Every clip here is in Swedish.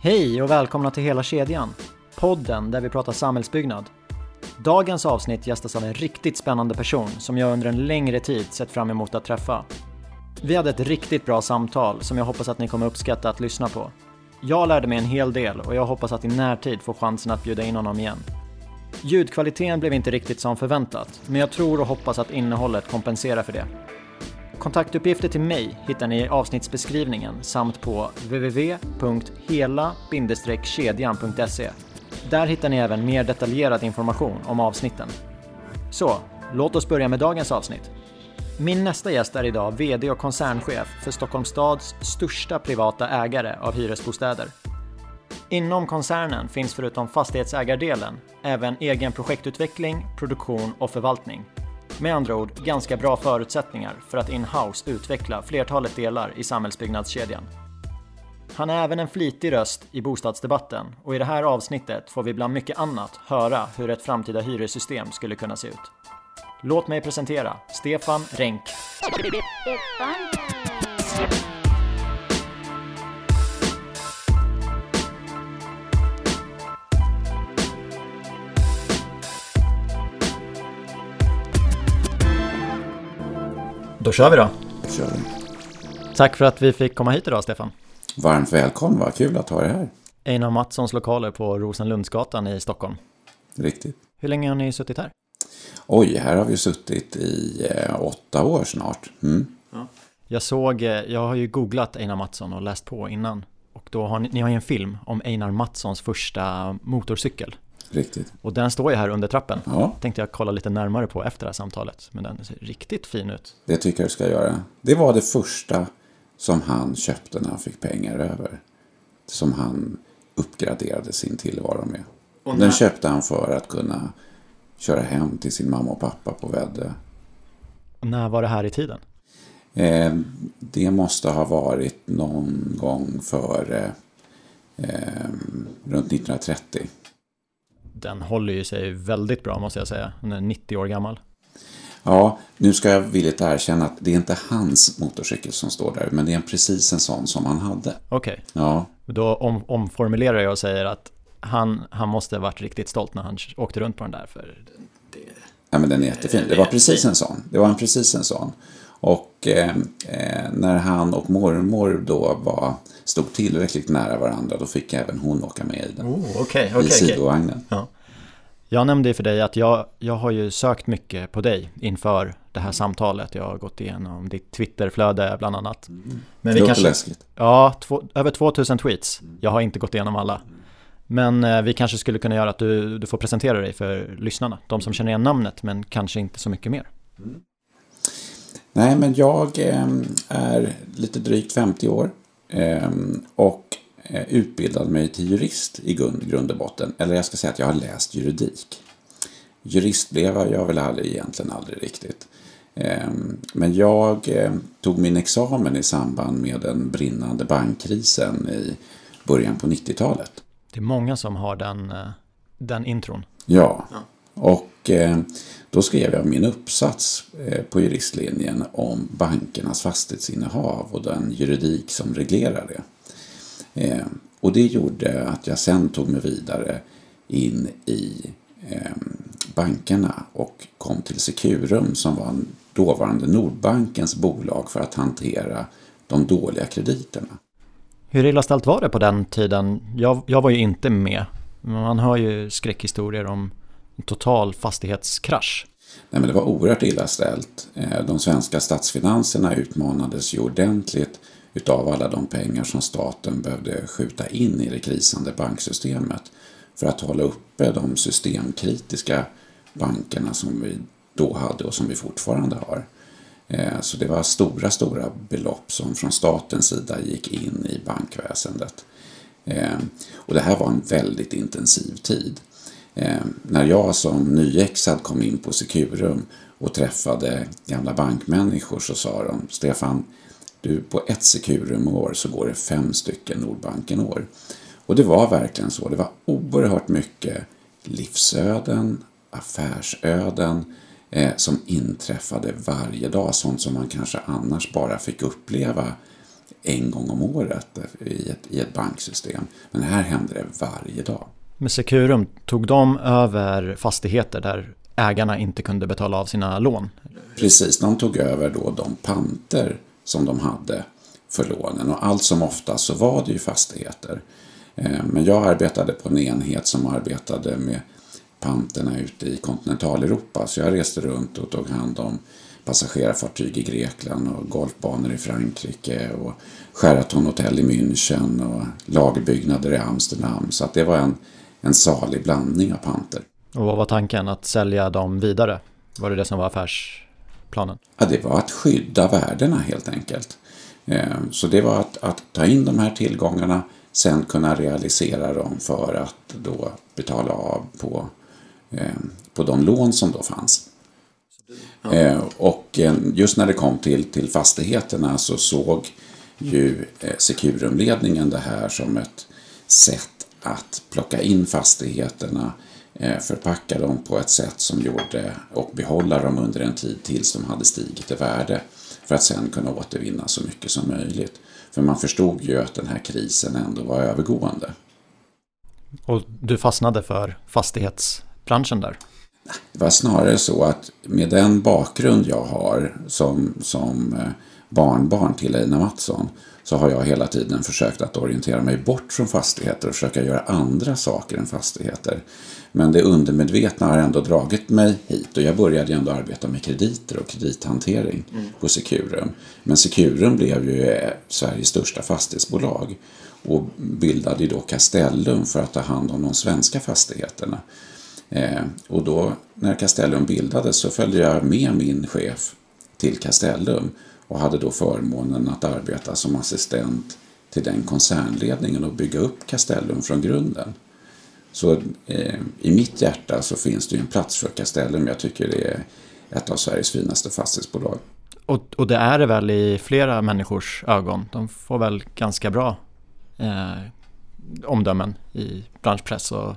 Hej och välkomna till Hela kedjan, podden där vi pratar samhällsbyggnad. Dagens avsnitt gästas av en riktigt spännande person som jag under en längre tid sett fram emot att träffa. Vi hade ett riktigt bra samtal som jag hoppas att ni kommer uppskatta att lyssna på. Jag lärde mig en hel del och jag hoppas att i närtid få chansen att bjuda in honom igen. Ljudkvaliteten blev inte riktigt som förväntat, men jag tror och hoppas att innehållet kompenserar för det. Kontaktuppgifter till mig hittar ni i avsnittsbeskrivningen samt på www.hela-kedjan.se. Där hittar ni även mer detaljerad information om avsnitten. Så, låt oss börja med dagens avsnitt. Min nästa gäst är idag VD och koncernchef för Stockholms stads största privata ägare av hyresbostäder. Inom koncernen finns förutom fastighetsägardelen även egen projektutveckling, produktion och förvaltning. Med andra ord ganska bra förutsättningar för att in-house utveckla flertalet delar i samhällsbyggnadskedjan. Han är även en flitig röst i bostadsdebatten och i det här avsnittet får vi bland mycket annat höra hur ett framtida hyressystem skulle kunna se ut. Låt mig presentera Stefan Renck. Då kör vi då. Kör vi. Tack för att vi fick komma hit idag Stefan. Varmt välkommen, vad kul att ha dig här. Einar Mattssons lokaler på Rosenlundsgatan i Stockholm. Riktigt. Hur länge har ni suttit här? Oj, här har vi suttit i eh, åtta år snart. Mm. Jag såg, eh, jag har ju googlat Einar Mattsson och läst på innan. Och då har ni, ni har ju en film om Einar Mattssons första motorcykel. Riktigt. Och den står ju här under trappen. Ja, Tänkte jag kolla lite närmare på efter det här samtalet. Men den ser riktigt fin ut. det tycker jag du ska göra. Det var det första som han köpte när han fick pengar över. Som han uppgraderade sin tillvaro med. Och Den köpte han för att kunna köra hem till sin mamma och pappa på Väddö. När var det här i tiden? Eh, det måste ha varit någon gång före eh, runt 1930. Den håller ju sig väldigt bra måste jag säga. Den är 90 år gammal. Ja, nu ska jag villigt erkänna att det är inte hans motorcykel som står där, men det är en precis en sån som han hade. Okej, Ja, då om, omformulerar jag och säger att han, han måste ha varit riktigt stolt när han åkte runt på den där. För ja men den är jättefin. Det var precis en sån. Det var en precis en sån. Och eh, eh, när han och mormor då var, stod tillräckligt nära varandra, då fick även hon åka med i den. Oh, okej, I sidovagnen. Ja. Jag nämnde för dig att jag, jag har ju sökt mycket på dig inför det här samtalet. Jag har gått igenom ditt Twitterflöde bland annat. Men Det vi låter kanske, läskigt. ja, två, över 2000 tweets. Jag har inte gått igenom alla. Men eh, vi kanske skulle kunna göra att du, du får presentera dig för lyssnarna. De som känner igen namnet men kanske inte så mycket mer. Nej, men jag eh, är lite drygt 50 år eh, och eh, utbildade mig till jurist i grund, och botten. Eller jag ska säga att jag har läst juridik. Jurist blev jag väl aldrig, egentligen aldrig riktigt. Eh, Men jag tog min examen i samband med den brinnande bankkrisen i början på 90-talet. Det är många som har den, eh, den intron. Ja, och då skrev jag min uppsats eh, på juristlinjen om bankernas fastighetsinnehav och den juridik som reglerar det. Eh, och det gjorde att jag sen tog mig vidare in i ehm, bankerna och kom till Securum som var dåvarande Nordbankens bolag för att hantera de dåliga krediterna. Hur illa ställt var det på den tiden? Jag, jag var ju inte med. Men Man hör ju skräckhistorier om total fastighetskrasch. Nej, men det var oerhört illa ställt. Eh, de svenska statsfinanserna utmanades ju ordentligt utav alla de pengar som staten behövde skjuta in i det krisande banksystemet för att hålla uppe de systemkritiska bankerna som vi då hade och som vi fortfarande har. Eh, så det var stora, stora belopp som från statens sida gick in i bankväsendet. Eh, och det här var en väldigt intensiv tid. Eh, när jag som nyexad kom in på Securum och träffade gamla bankmänniskor så sa de Stefan, du på ett Securum-år så går det fem stycken Nordbanken-år. Och det var verkligen så. Det var oerhört mycket livsöden, affärsöden eh, som inträffade varje dag. Sånt som man kanske annars bara fick uppleva en gång om året i ett, i ett banksystem. Men här händer det varje dag. Med Securum, tog de över fastigheter där ägarna inte kunde betala av sina lån? Precis, de tog över då de panter som de hade för lånen och allt som oftast så var det ju fastigheter. Eh, men jag arbetade på en enhet som arbetade med panterna ute i kontinentaleuropa så jag reste runt och tog hand om passagerarfartyg i Grekland och golfbanor i Frankrike och Sheraton hotell i München och lagerbyggnader i Amsterdam. Så att det var en, en salig blandning av panter. Och vad var tanken? Att sälja dem vidare? Var det det som var affärsplanen? Ja, det var att skydda värdena helt enkelt. Eh, så det var att, att ta in de här tillgångarna, sen kunna realisera dem för att då betala av på, eh, på de lån som då fanns. Ja. Och just när det kom till, till fastigheterna så såg ju Securumledningen det här som ett sätt att plocka in fastigheterna, förpacka dem på ett sätt som gjorde och behålla dem under en tid tills de hade stigit i värde för att sen kunna återvinna så mycket som möjligt. För man förstod ju att den här krisen ändå var övergående. Och du fastnade för fastighetsbranschen där? Det var snarare så att med den bakgrund jag har som, som eh, barnbarn till Einar Mattsson så har jag hela tiden försökt att orientera mig bort från fastigheter och försöka göra andra saker än fastigheter. Men det undermedvetna har ändå dragit mig hit och jag började ändå arbeta med krediter och kredithantering mm. på Securum. Men Securum blev ju eh, Sveriges största fastighetsbolag och bildade då Castellum för att ta hand om de svenska fastigheterna. Eh, och då när Castellum bildades så följde jag med min chef till Castellum och hade då förmånen att arbeta som assistent till den koncernledningen och bygga upp Castellum från grunden. Så eh, i mitt hjärta så finns det ju en plats för Castellum. Jag tycker det är ett av Sveriges finaste fastighetsbolag. Och, och det är det väl i flera människors ögon? De får väl ganska bra eh, omdömen i branschpress och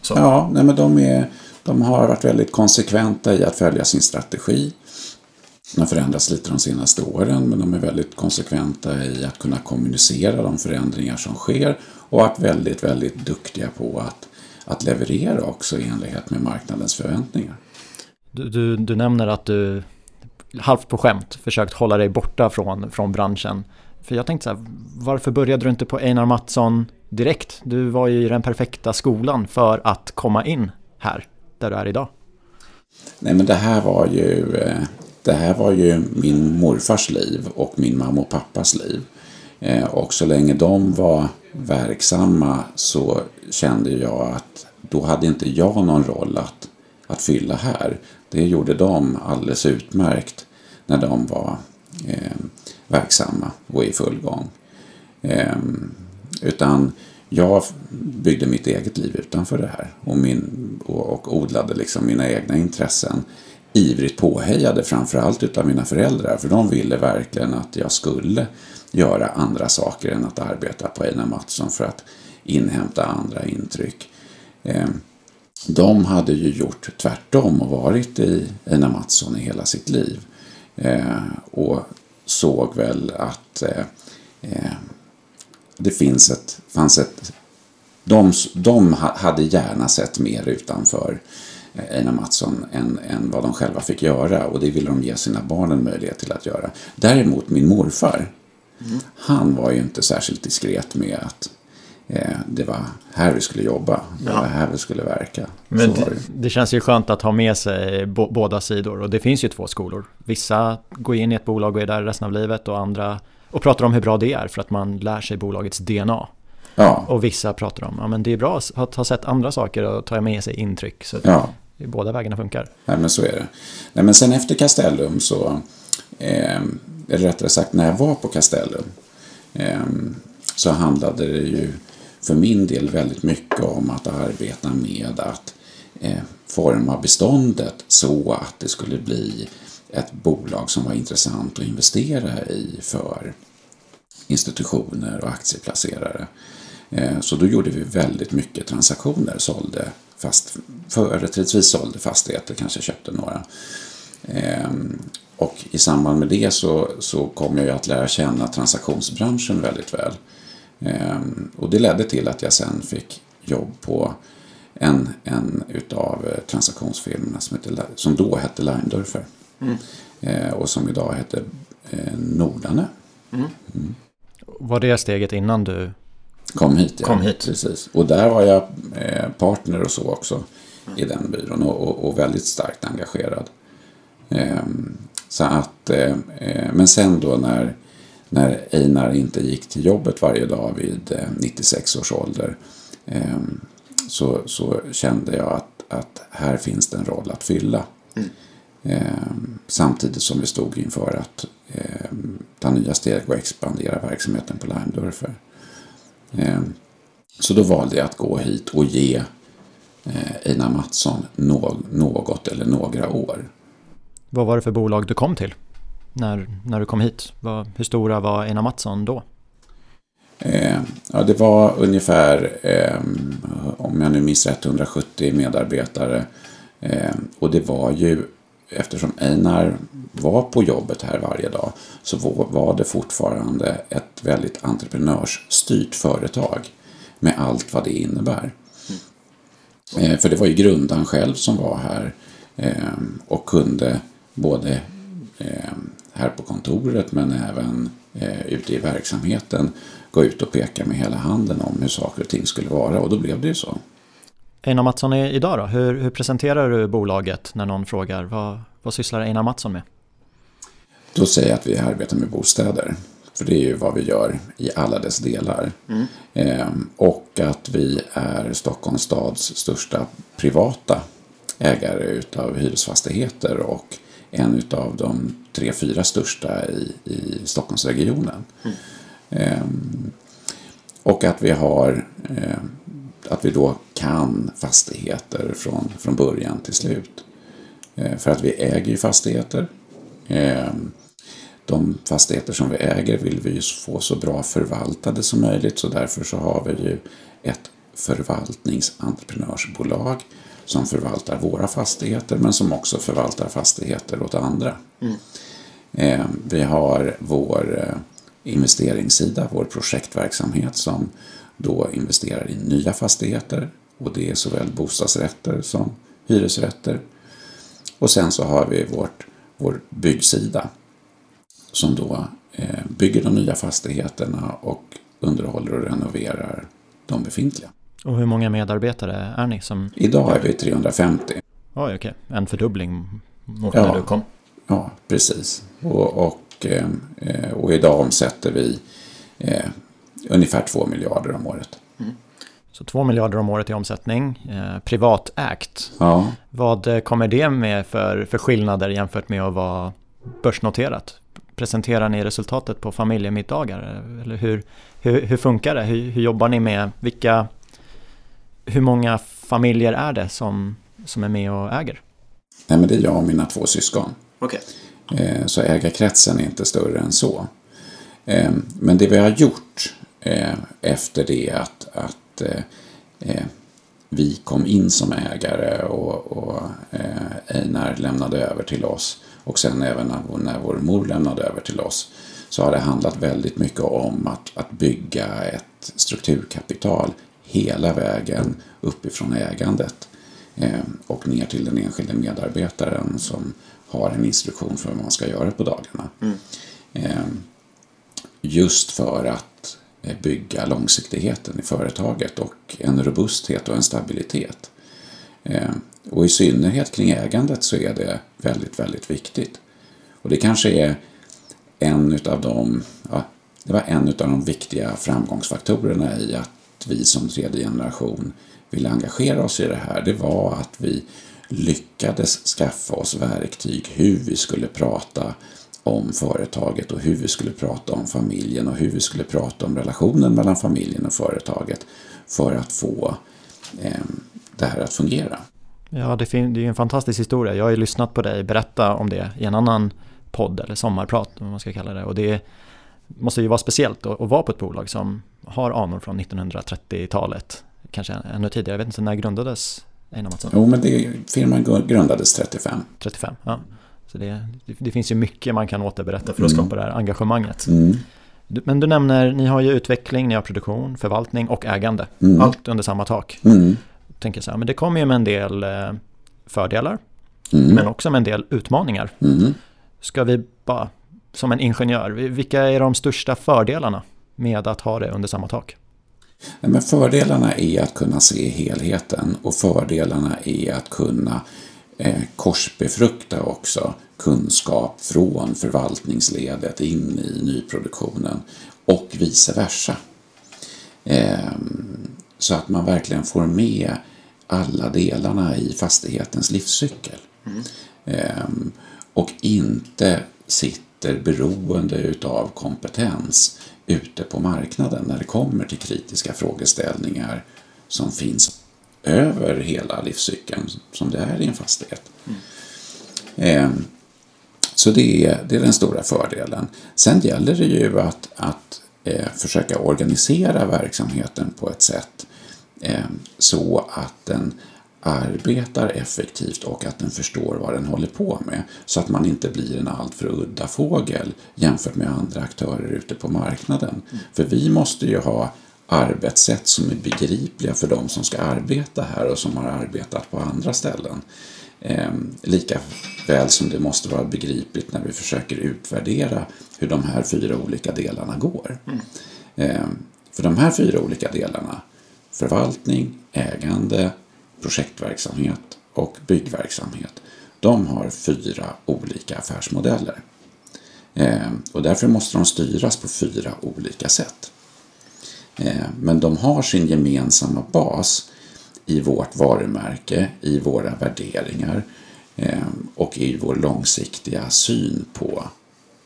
så? Ja, nej men de, är, de har varit väldigt konsekventa i att följa sin strategi. Den har förändrats lite de senaste åren men de är väldigt konsekventa i att kunna kommunicera de förändringar som sker och varit väldigt, väldigt duktiga på att, att leverera också i enlighet med marknadens förväntningar. Du, du, du nämner att du halvt på skämt försökt hålla dig borta från, från branschen. För jag tänkte så här, varför började du inte på Einar Mattsson direkt? Du var ju i den perfekta skolan för att komma in här, där du är idag. Nej men det här var ju, eh, det här var ju min morfars liv och min mamma och pappas liv. Eh, och så länge de var verksamma så kände jag att då hade inte jag någon roll att, att fylla här. Det gjorde de alldeles utmärkt när de var eh, verksamma och i full gång. Eh, utan jag byggde mitt eget liv utanför det här och, min, och, och odlade liksom mina egna intressen ivrigt påhejade framförallt utav mina föräldrar för de ville verkligen att jag skulle göra andra saker än att arbeta på Einar Mattsson för att inhämta andra intryck. Eh, de hade ju gjort tvärtom och varit i Einar Mattsson i hela sitt liv. Eh, och såg väl att eh, det finns ett, fanns ett de, de hade gärna sett mer utanför Einar Mattsson än, än vad de själva fick göra och det ville de ge sina barn en möjlighet till att göra. Däremot min morfar, mm. han var ju inte särskilt diskret med att eh, det var här vi skulle jobba, det ja. var här vi skulle verka. Men det, det, känns ju skönt att ha med sig båda sidor och det finns ju två skolor. Vissa går in i ett bolag och är där resten av livet och andra och pratar om hur bra det är för att man lär sig bolagets DNA. Ja. Och vissa pratar om, ja men det är bra att ha sett andra saker och ta med sig intryck. Så ja båda vägarna funkar. Nej men så är det. Nej men sen efter Castellum så, eh, eller rättare sagt när jag var på Castellum, eh, så handlade det ju för min del väldigt mycket om att arbeta med att eh, forma beståndet så att det skulle bli ett bolag som var intressant att investera i för institutioner och aktieplacerare. Eh, så då gjorde vi väldigt mycket transaktioner, sålde fast, företrädesvis sålde fastigheter, kanske köpte några. Ehm, och i samband med det så, så kom jag ju att lära känna transaktionsbranschen väldigt väl. Ehm, och det ledde till att jag sen fick jobb på en, en utav eh, transaktionsfirmorna som, heter, som då hette Leindorfer. Mm. Eh, och som idag heter eh, Nordane. Mm. Mm. Var det steget innan du kom hit? Ja, kom hit. Precis. Och där var jag eh, partner och så också mm. i den byrån och, och, och väldigt starkt engagerad. Ehm, så att, eh, eh, men sen då när, när Einar inte gick till jobbet varje dag vid 96 års ålder ehm, så, så kände jag att, att här finns det en roll att fylla. Mm. Eh, samtidigt som vi stod inför att eh, ta nya steg och expandera verksamheten på Limedörfer. Eh, så då valde jag att gå hit och ge eh, Einar Mattsson något eller några år. Vad var det för bolag du kom till när, när du kom hit? Hur stora var Einar Mattsson då? Eh, ja, det var ungefär, eh, om jag nu minns rätt, 170 medarbetare. Eh, och det var ju, eftersom Einar var på jobbet här varje dag, så var det fortfarande ett väldigt entreprenörsstyrt företag. Med allt vad det innebär. Mm. för det var ju grundaren själv som var här eh, och kunde både eh, här på kontoret men även ute i verksamheten gå ut och peka med hela handen om hur saker och ting skulle vara och då blev det ju så. Einar Mattsson idag då? Hur, hur presenterar du bolaget när någon frågar vad, vad sysslar Einar Mattsson med? Då säger jag att vi arbetar med bostäder. För det är ju vad vi gör i alla dess delar. Mm. Ehm, och att vi är Stockholms stads största privata ägare utav hyresfastigheter och en utav de tre, fyra största i, i Stockholmsregionen. Mm. Ehm, och att vi har ehm, att vi då kan fastigheter från, från början till slut. Ehm, för att vi äger ju fastigheter. De fastigheter som vi äger vill vi ju få så bra förvaltade som möjligt så därför så har vi ju ett förvaltningsentreprenörsbolag som förvaltar våra fastigheter men som också förvaltar fastigheter åt andra. Mm. Vi har vår eh, investeringssida, vår projektverksamhet som då investerar i nya fastigheter och det är såväl bostadsrätter som hyresrätter. Och sen så har vi vårt, vår byggsida som då eh, bygger de nya fastigheterna och underhåller och renoverar de befintliga. Och hur många medarbetare är ni? Som... Idag är vi 350. Oj, okej. En fördubbling mot ja, när du kom? Ja, precis. Och, och Eh, och idag omsätter vi eh, ungefär 2 miljarder om året. Mm. Så 2 miljarder om året i omsättning, eh, privatägt. Ja. Vad kommer det med för, för skillnader jämfört med att vara börsnoterat? Presenterar ni resultatet på familjemiddagar? Eller hur, hur, hur funkar det? Hur, hur, jobbar ni med vilka... Hur många familjer är det som, som är med och äger? Nej, men det är jag och mina två syskon. Okay. Eh, så ägarkretsen är inte större än så. Eh, men det vi har gjort eh, efter det att, att vi kom in som ägare och, och Einar lämnade över till oss och sen även när, när vår mor lämnade över till oss så har det handlat väldigt mycket om att, att bygga ett strukturkapital hela vägen uppifrån ägandet och ner till den enskilde medarbetaren som har en instruktion för vad man ska göra på dagarna. Mm. Ehm, just för att eh, Eh, bygga långsiktigheten i företaget och en robusthet och en stabilitet. Eh, och i synnerhet kring ägandet så är det väldigt, väldigt viktigt. Och det kanske är en utav de, ja, det var en av de viktiga framgångsfaktorerna i att vi som tredje generation ville engagera oss i det här. Det var att vi lyckades skaffa oss verktyg hur vi skulle prata om företaget och hur vi skulle prata om familjen och hur vi skulle prata om relationen mellan familjen och företaget för att få eh, det här att fungera. Ja, det, är ju en fantastisk historia. Jag har ju lyssnat på dig berätta om det i en annan podd eller sommarprat, om man ska kalla det. Och det måste ju vara speciellt att vara på ett bolag som har anor från 1930-talet, kanske ännu tidigare. Jag vet inte, när grundades Einar Mattsson? Jo, men det, firman grundades 35. 35, ja. Så det, det, finns ju mycket man kan återberätta för att mm. skapa det här engagemanget. Mm. Men du nämner, ni har ju utveckling, ni har produktion, förvaltning och ägande. Mm. Allt under samma tak. Mm. tänker så här, men det kommer ju med en del eh, fördelar. Mm. Men också med en del utmaningar. Mm. Ska vi bara, som en ingenjör, vilka är de största fördelarna med att ha det under samma tak? men fördelarna är att kunna se helheten och fördelarna är att kunna eh, korsbefrukta också kunskap från förvaltningsledet in i nyproduktionen och vice versa. Eh, så att man verkligen får med alla delarna i fastighetens livscykel. Mm. Och inte sitter beroende utav kompetens ute på marknaden när det kommer till kritiska frågeställningar som finns över hela livscykeln som det är i en fastighet. Mm. Så det är, det är den stora fördelen. Sen gäller det ju att, att eh, försöka organisera verksamheten på ett sätt eh, så att den arbetar effektivt och att den förstår vad den håller på med. Så att man inte blir en alltför udda fågel jämfört med andra aktörer ute på marknaden. Mm. För vi måste ju ha arbetssätt som är begripliga för de som ska arbeta här och som har arbetat på andra ställen. Eh, lika väl som det måste vara begripligt när vi försöker utvärdera hur de här fyra olika delarna går. Mm. Eh, för de här fyra olika delarna, förvaltning, ägande, projektverksamhet och byggverksamhet, de har fyra olika affärsmodeller. Eh, och därför måste de styras på fyra olika sätt. Eh, men de har sin gemensamma bas i vårt varumärke, i våra värderingar eh, och i vår långsiktiga syn på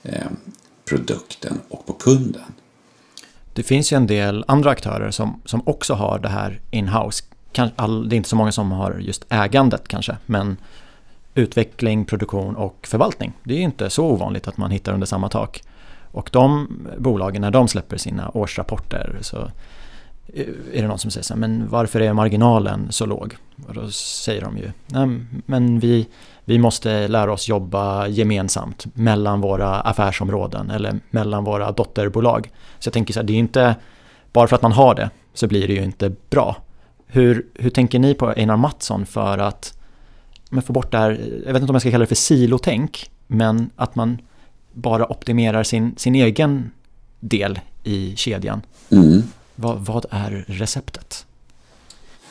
ehm, produkten och på kunden. Det finns ju en del andra aktörer som, som också har det här in-house det är inte så många som har just ägandet kanske, men utveckling, produktion och förvaltning. Det är inte så ovanligt att man hittar under samma tak. Och de bolagen, när de släpper sina årsrapporter så Eh, är det någon som säger så här, men varför är marginalen så låg? Och då säger de ju, nej men vi, vi måste lära oss jobba gemensamt mellan våra affärsområden eller mellan våra dotterbolag. Så jag tänker så här, det är inte, bara för att man har det så blir det ju inte bra. Hur, hur tänker ni på Einar Mattsson för att men få bort det här, jag vet inte om jag ska kalla det för silotänk, men att man bara optimerar sin, sin egen del i kedjan. Mm. Vad, vad är receptet?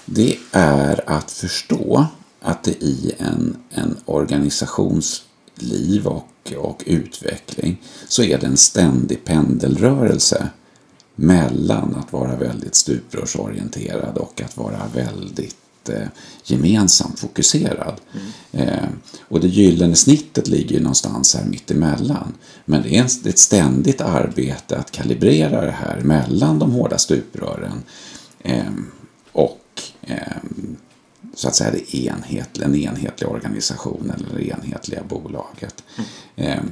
Det är att förstå att det i en, en organisations liv och, och utveckling så är det en ständig pendelrörelse mellan att vara väldigt stuprörsorienterad och att vara väldigt eh, gemensamt fokuserad. Mm. Eh, och det gyllene snittet ligger någonstans här mittemellan. Men det är ett ständigt arbete att kalibrera det här mellan de hårda stuprören eh, och eh, så att säga det enhetliga, en enhetlig organisation eller det enhetliga bolaget. Mm. Eh,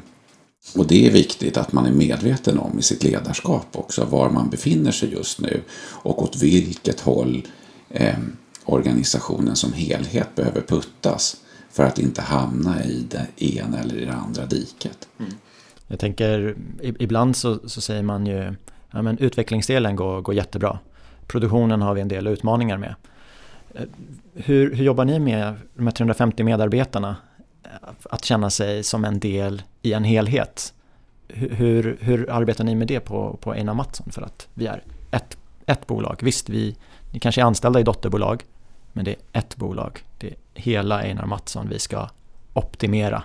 och det är viktigt att man är medveten om i sitt ledarskap också var man befinner sig just nu och åt vilket håll eh, organisationen som helhet behöver puttas för att inte hamna i det ena eller i det andra diket. Mm. Jag tänker, ibland så, så säger man ju ja, men utvecklingsdelen går, går jättebra. Produktionen har vi en del utmaningar med. Eh, hur, hur jobbar ni med de här 350 medarbetarna? att känna sig som en del i en helhet. Hur, hur arbetar ni med det på, på Einar Mattsson? För att vi är ett, ett bolag. Visst, vi ni kanske är anställda i dotterbolag, men det är ett bolag. Det är hela Einar Mattsson vi ska optimera.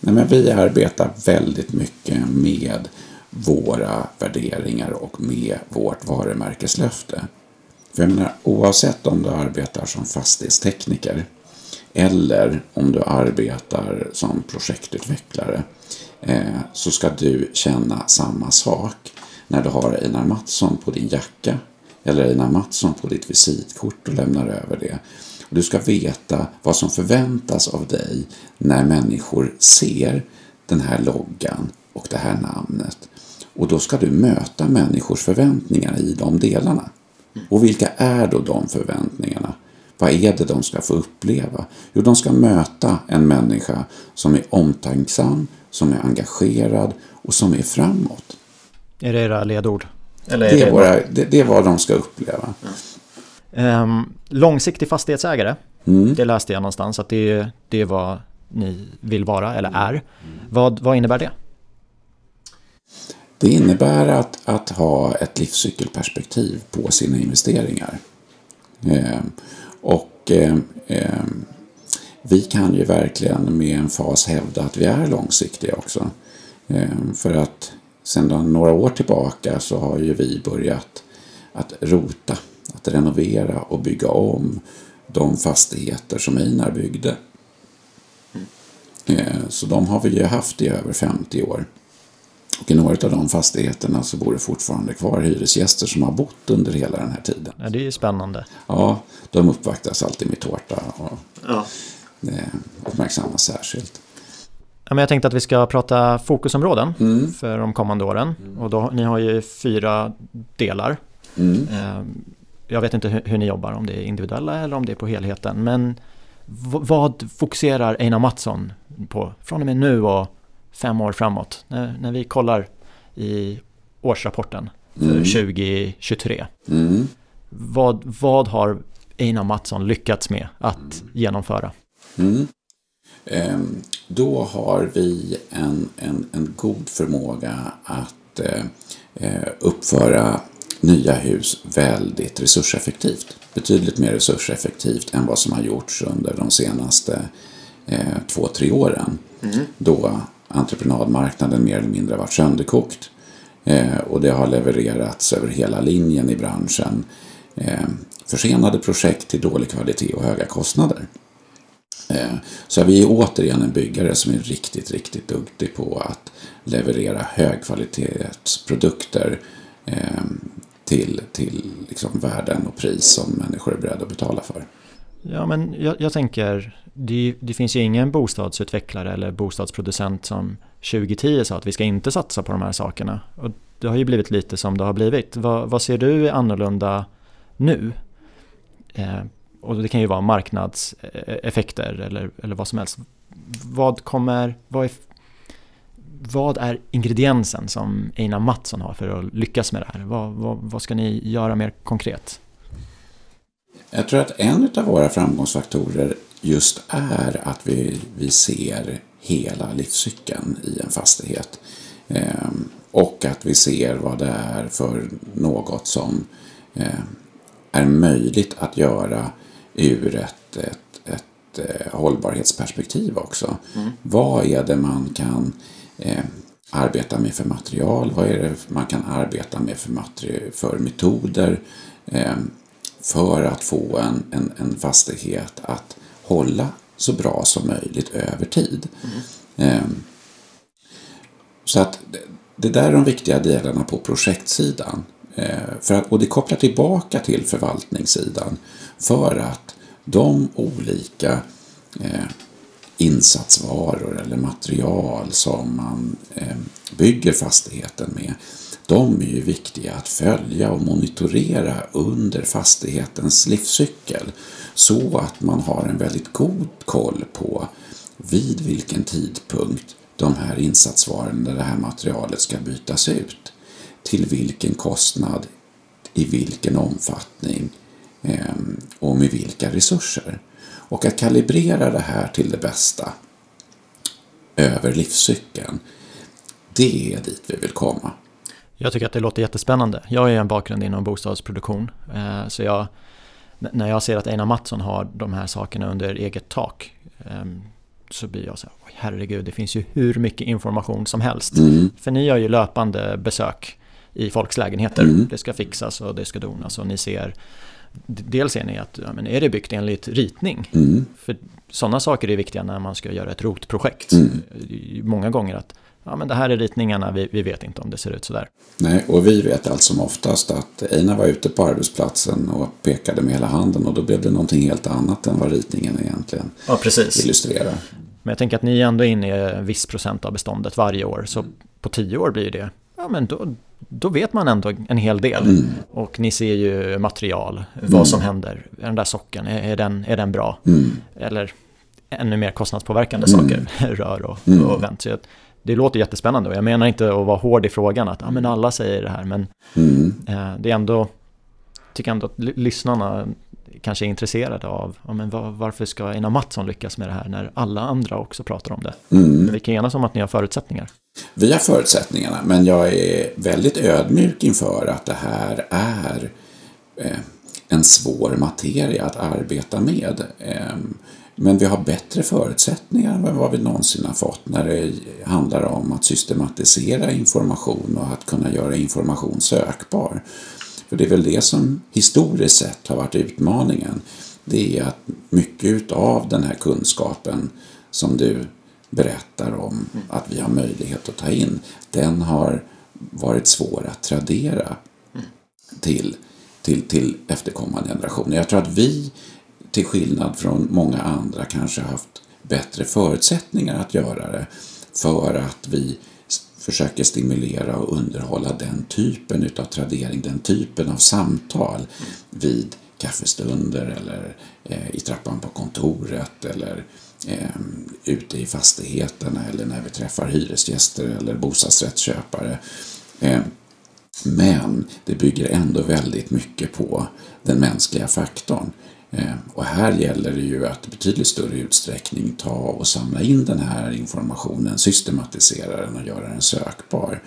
Nej, men vi arbetar väldigt mycket med våra värderingar och med vårt varumärkeslöfte. För jag menar, oavsett om du arbetar som fastighetstekniker eller om du arbetar som projektutvecklare eh, så ska du känna samma sak när du har Einar Mattsson på din jacka eller Einar Mattsson på ditt visitkort och lämnar över det. Du ska veta vad som förväntas av dig när människor ser den här loggan och det här namnet. Och då ska du möta människors förväntningar i de delarna. Och vilka är då de förväntningarna? Vad är det de ska få uppleva? Jo, de ska möta en människa som är omtänksam, som är engagerad och som är framåt. Är det era ledord? Eller är det, är våra, det, det, är vad de ska uppleva. Um, långsiktig fastighetsägare, mm. det läste jag någonstans att det, det är vad ni vill vara eller är. Mm. Vad, vad innebär det? Det innebär att, att ha ett livscykelperspektiv på sina investeringar. Eh, och eh, eh, vi kan ju verkligen med en fas hävda att vi är långsiktiga också. Ehm, för att sedan några år tillbaka så har ju vi börjat att rota, att renovera och bygga om de fastigheter som Einar byggde. Mm. Så de har vi ju haft i över 50 år. Och i några av de fastigheterna så bor det fortfarande kvar hyresgäster som har bott under hela den här tiden. Ja, det är ju spännande. Ja, de uppvaktas alltid med tårta och ja. uppmärksammas särskilt. Ja, men jag tänkte att vi ska prata fokusområden mm. för de kommande åren. Och då, ni har ju fyra delar. Mm. Ehm, jag vet inte hur, hur, ni jobbar, om det är individuella eller om det är på helheten. Men vad fokuserar Einar Mattsson på från och med nu och fem år framåt. När, när vi kollar i årsrapporten för mm. 2023. Mm. Vad, vad har Einar Mattsson lyckats med att mm. genomföra? Mm. Ehm, då har vi en, en, en god förmåga att eh, eh, uppföra nya hus väldigt resurseffektivt. Betydligt mer resurseffektivt än vad som har gjorts under de senaste eh, två, tre åren. Mm. Då entreprenadmarknaden mer eller mindre varit sönderkokt. Eh, och det har levererats över hela linjen i branschen. Eh, försenade projekt till dålig kvalitet och höga kostnader. Eh, så vi är återigen en byggare som är riktigt, riktigt duktig på att leverera högkvalitetsprodukter eh, till, till liksom värden och pris som människor är beredda att betala för. Ja, men jag, jag tänker, det, det, finns ju ingen bostadsutvecklare eller bostadsproducent som 2010 sa att vi ska inte satsa på de här sakerna. Och det har ju blivit lite som det har blivit. Vad, vad ser du är annorlunda nu? Eh, och det kan ju vara marknadseffekter eller, eller vad som helst. Vad kommer, vad är, vad är ingrediensen som Einar Mattsson har för att lyckas med det här? Vad, vad, vad ska ni göra mer konkret? Jag tror att en av våra framgångsfaktorer just är att vi, vi ser hela livscykeln i en fastighet. Eh, och att vi ser vad det är för något som eh, är möjligt att göra ur ett, ett, ett eh, hållbarhetsperspektiv också. Mm. Vad är det man kan eh, arbeta med för material? Vad är det man kan arbeta med för, för metoder? Eh, för att få en, en, en fastighet att hålla så bra som möjligt över tid. Mm. Så att det där är de viktiga delarna på projektsidan. Eh, för att, och det kopplar tillbaka till förvaltningssidan. För att de olika eh, insatsvaror eller material som man eh, bygger fastigheten med de är ju viktiga att följa och monitorera under fastighetens livscykel så att man har en väldigt god koll på vid vilken tidpunkt de här insatsvarorna, det här materialet ska bytas ut. Till vilken kostnad, i vilken omfattning och med vilka resurser. Och att kalibrera det här till det bästa över livscykeln, det är dit vi vill komma. Jag tycker att det låter jättespännande. Jag har ju en bakgrund inom bostadsproduktion. Eh, så jag, när jag ser att Einar Mattsson har de här sakerna under eget tak ehm, så blir jag så här, herregud, det finns ju hur mycket information som helst. Mm. För ni gör ju löpande besök i folks lägenheter. Mm. Det ska fixas och det ska donas och ni ser Dels ser ni att ja, men är det byggt enligt ritning? Mm. För sådana saker är viktiga när man ska göra ett rotprojekt. Mm. Många gånger att ja, men det här är ritningarna, vi, vi vet inte om det ser ut sådär. Nej, och vi vet allt som oftast att Einar var ute på arbetsplatsen och pekade med hela handen och då blev det någonting helt annat än vad ritningen egentligen ja, precis. illustrerar. Men jag tänker att ni är ändå inne i en viss procent av beståndet varje år, så på tio år blir det, ja men då, då vet man ändå en hel del. Mm. Och ni ser ju material, vad som händer. Är den där socken, är, är, den, är den bra? Mm. Eller ännu mer kostnadspåverkande Mm. saker, rör och, Mm. och vänt. Så jag- det låter jättespännande och jag menar inte att vara hård i frågan att ah, men alla säger det här men Mm. eh, det är ändå, tycker ändå att ly- lyssnarna kanske är intresserade av ja, men var, varför ska Einar Mattsson lyckas med det här när alla andra också pratar om det. Mm. Men vi kan enas om att ni har förutsättningar. Vi har förutsättningarna, men jag är väldigt ödmjuk inför att det här är eh, en svår materia att arbeta med. Eh, men vi har bättre förutsättningar än vad vi någonsin har fått när det handlar om att systematisera information och att kunna göra information sökbar. För det är väl det som historiskt sett har varit utmaningen. Det är att mycket av den här kunskapen som du berättar om att vi har möjlighet att ta in, den har varit svår att tradera till, till, till efterkommande generationer. Jag tror att vi, till skillnad från många andra, kanske haft bättre förutsättningar att göra det för att vi försöker stimulera och underhålla den typen utav tradering, den typen av samtal vid kaffestunder eller eh, i trappan på kontoret eller eh, ute i fastigheterna eller när vi träffar hyresgäster eller bostadsrättsköpare. Eh, men det bygger ändå väldigt mycket på den mänskliga faktorn. Eh, och här gäller det ju att i betydligt större utsträckning ta och samla in den här informationen, systematisera den och göra den sökbar.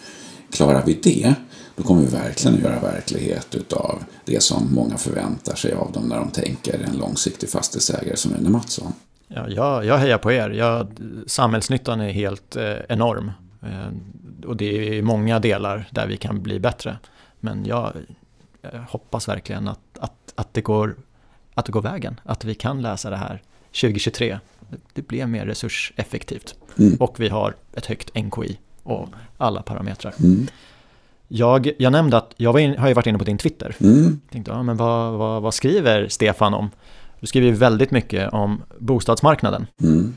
Klarar vi det, då kommer vi verkligen att göra verklighet utav det som många förväntar sig av dem när de tänker en långsiktig fastighetsägare som Einar Mattsson. Ja, jag, jag hejar på er. Jag, samhällsnyttan är helt eh, enorm. Eh, och det är många delar där vi kan bli bättre. Men jag, jag hoppas verkligen att, att, att, det går, att det går vägen. Att vi kan läsa det här 2023. Det blir mer resurseffektivt. Mm. Och vi har ett högt NKI och alla parametrar. Mm. Jag, jag nämnde att jag in, har ju varit inne på din Twitter. Mm. Tänkte, ja, men vad, vad, vad skriver Stefan om? Du skriver ju väldigt mycket om bostadsmarknaden. Mm.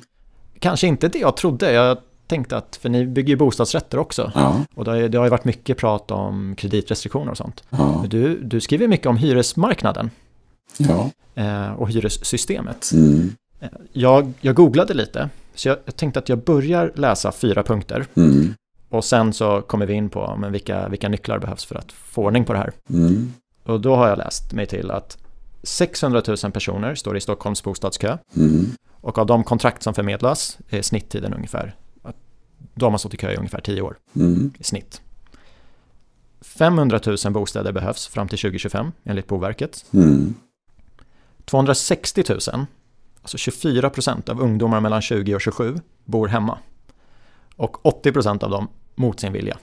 Kanske inte det jag trodde. Jag tänkte att, för ni bygger ju bostadsrätter också. Ja, Och det har, ju- det har ju varit mycket prat om kreditrestriktioner och sånt. ja, Du, du skriver mycket om hyresmarknaden ja. eh, och hyressystemet. Mm. Eh, Jag, jag googlade lite, så jag, jag tänkte att jag börjar läsa fyra punkter. Mm. Och sen så kommer vi in på men vilka, vilka nycklar behövs för att få ordning på det här. Mm. Och då har jag läst mig till att 600 000 personer står i Stockholms bostadskö. Mm. Och av de kontrakt som förmedlas är snitttiden ungefär, att de har stått i kö i ungefär 10 år Mm. i snitt. 500 000 bostäder behövs fram till 2025 enligt Boverket. Mm. 260 000, alltså 24 procent av ungdomar mellan 20 och 27 bor hemma. Och 80 procent av dem mot sin vilja.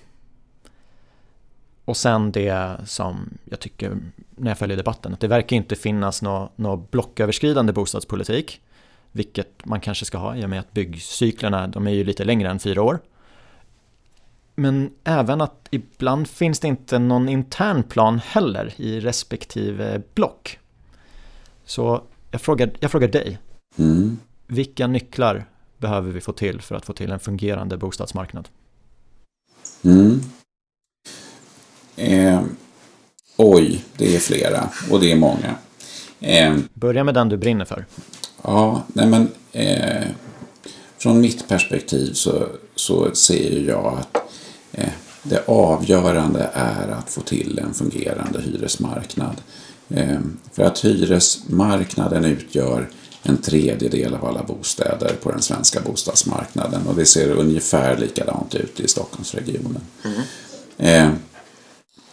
Och sen det som jag tycker när jag följer debatten, att det verkar inte finnas någon nå blocköverskridande bostadspolitik. Vilket man kanske ska ha i och med att byggcyklerna, de är ju lite längre än fyra år. Men även att ibland finns det inte någon intern plan heller i respektive block. Så jag frågar, jag frågar dig, Mm. vilka nycklar behöver vi få till för att få till en fungerande bostadsmarknad? Mm. Eh, oj, det är flera och det är många. Eh, Börja med den du brinner för. ja, nej men eh, från mitt perspektiv så, så ser jag att eh, det avgörande är att få till en fungerande hyresmarknad. Eh, för att hyresmarknaden utgör en tredjedel av alla bostäder på den svenska bostadsmarknaden och det ser ungefär likadant ut i Stockholmsregionen. Eh,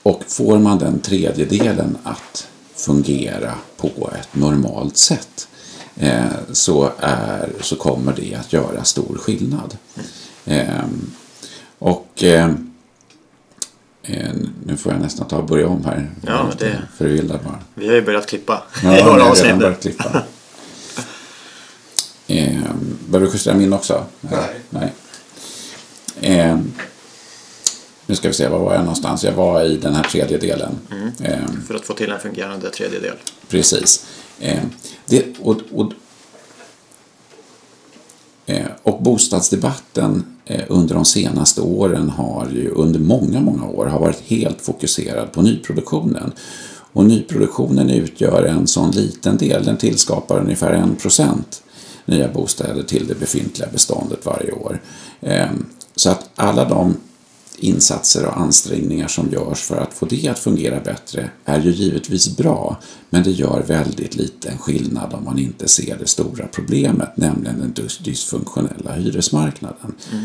och får man den tredjedelen att fungera på ett normalt sätt eh, så, är, så kommer det att göra stor skillnad. Eh, och nu får jag nästan ta och börja om här. Ja, men det- lite Förvillad bara. Vi har ju börjat klippa Ja, jag har redan börjat klippa. Eh, Behöver du justera min också? Nej. Nej. Eh, nu ska vi se, var var jag någonstans? Jag var i den här tredje delen. Eh, För att få till en fungerande tredjedel. precis. Eh, det, och, och, Eh, Eh, och bostadsdebatten eh, under de senaste åren har ju under många, många år har varit helt fokuserad på nyproduktionen. Och nyproduktionen utgör en sån liten del, den tillskapar ungefär en procent nya bostäder till det befintliga beståndet varje år. Eh, så att alla de insatser och ansträngningar som görs för att få det att fungera bättre är ju givetvis bra, men det gör väldigt liten skillnad om man inte ser det stora problemet, nämligen den dysfunktionella hyresmarknaden. Mm.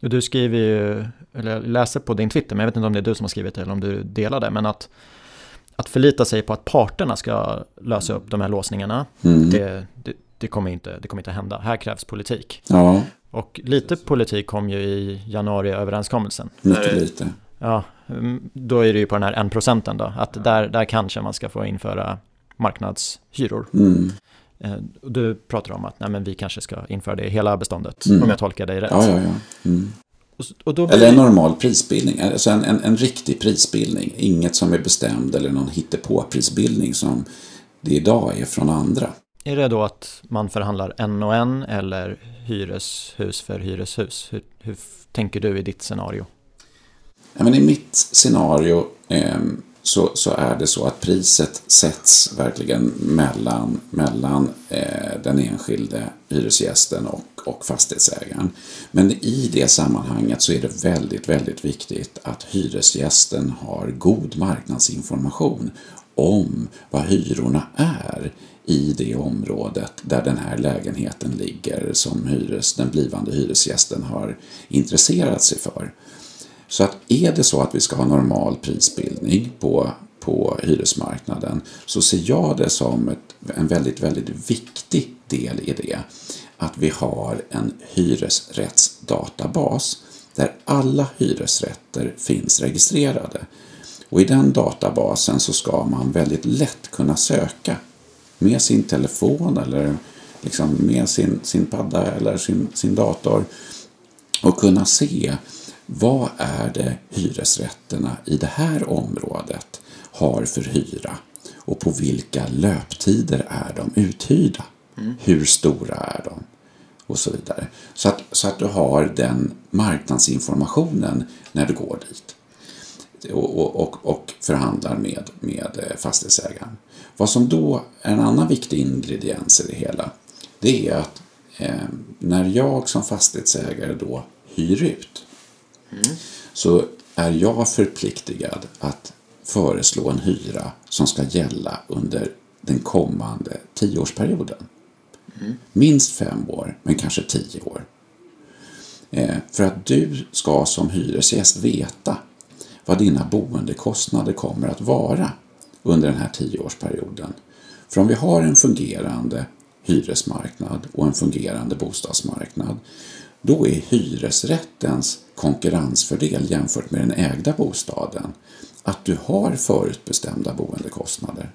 Du skriver ju, eller läser på din Twitter, men jag vet inte om det är du som har skrivit det eller om du delar det, men att att förlita sig på att parterna ska lösa upp de här låsningarna, mm. det, det, det, kommer inte, det kommer inte hända. Här krävs politik. Ja. Och lite politik kom ju i januariöverenskommelsen. Mycket lite. Ja, mm, då är det ju på den här en procenten då, att där, där kanske man ska få införa marknadshyror. Mm. Eh, du pratar om att nej, men vi kanske ska införa det i hela beståndet, mm. om jag tolkar dig rätt. Ja, ja, ja. Mm. Och, och Eller en normal prisbildning, alltså en, en, en riktig prisbildning. Inget som är bestämd eller någon hittepå-prisbildning som det idag är från andra. Är det då att man förhandlar en och en eller hyreshus för hyreshus? Hur, hur tänker du i ditt scenario? Ja, men I mitt scenario eh, så, så är det så att priset sätts verkligen mellan, mellan eh, den enskilde hyresgästen och, och fastighetsägaren. Men i det sammanhanget så är det väldigt, väldigt viktigt att hyresgästen har god marknadsinformation om vad hyrorna är i det området där den här lägenheten ligger som hyres, den blivande hyresgästen har intresserat sig för. Så att är det så att vi ska ha normal prisbildning på, på hyresmarknaden så ser jag det som ett, en väldigt, väldigt viktig del i det. Att vi har en hyresrättsdatabas där alla hyresrätter finns registrerade. Och i den databasen så ska man väldigt lätt kunna söka med sin telefon eller liksom med sin, sin padda eller sin, sin dator och kunna se vad är det hyresrätterna i det här området har för hyra och på vilka löptider är de uthyrda? Mm. Hur stora är de? Och så vidare. Så att, så att du har den marknadsinformationen när du går dit och, och, och förhandlar med, med fastighetsägaren. Vad som då är en annan viktig ingrediens i det hela, det är att eh, när jag som fastighetsägare då hyr ut mm. så är jag förpliktigad att föreslå en hyra som ska gälla under den kommande tioårsperioden. Mm. Minst fem år, men kanske tio år. Eh, för att du ska som hyresgäst veta vad dina boendekostnader kommer att vara under den här tioårsperioden. För om vi har en fungerande hyresmarknad och en fungerande bostadsmarknad då är hyresrättens konkurrensfördel jämfört med den ägda bostaden att du har förutbestämda boendekostnader.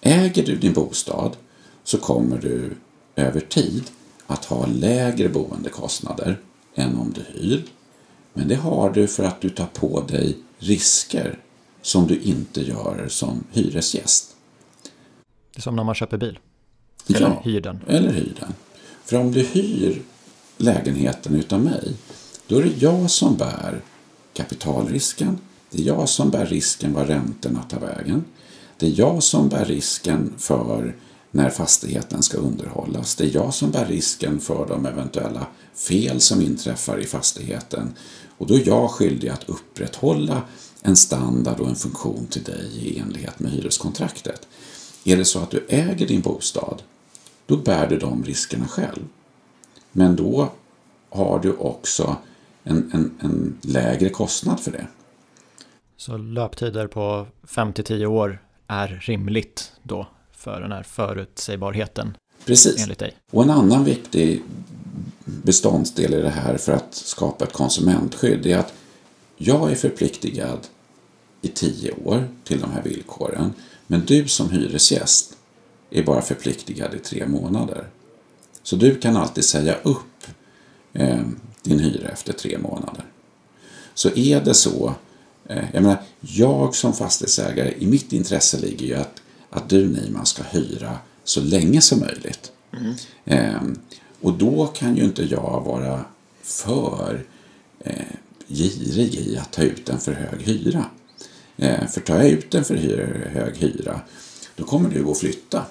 Äger du din bostad så kommer du över tid att ha lägre boendekostnader än om du hyr. Men det har du för att du tar på dig risker som du inte gör som hyresgäst. Det är som när man köper bil. Eller ja, hyr den. Eller hyr den. För om du hyr lägenheten utav mig, då är det jag som bär kapitalrisken. Det är jag som bär risken var räntorna tar vägen. Det är jag som bär risken för när fastigheten ska underhållas. Det är jag som bär risken för de eventuella fel som inträffar i fastigheten. Och då är jag skyldig att upprätthålla en standard och en funktion till dig i enlighet med hyreskontraktet. Är det så att du äger din bostad, då bär du de riskerna själv. Men då har du också en, en, en lägre kostnad för det. Så löptider på 5-10 år är rimligt då för den här förutsägbarheten? Precis. Enligt dig. Och en annan viktig beståndsdel i det här för att skapa ett konsumentskydd är att jag är förpliktigad i tio år till de här villkoren. Men du som hyresgäst är bara förpliktigad i tre månader. Så du kan alltid säga upp eh, din hyra efter tre månader. Så är det så, eh, jag menar, jag som fastighetsägare, i mitt intresse ligger ju att, att du Niman ska hyra så länge som möjligt. Mm. Eh, Och då kan ju inte jag vara för eh, girig i att ta ut en för hög hyra. Eh, för tar jag ut en för hög hyra då kommer du att flytta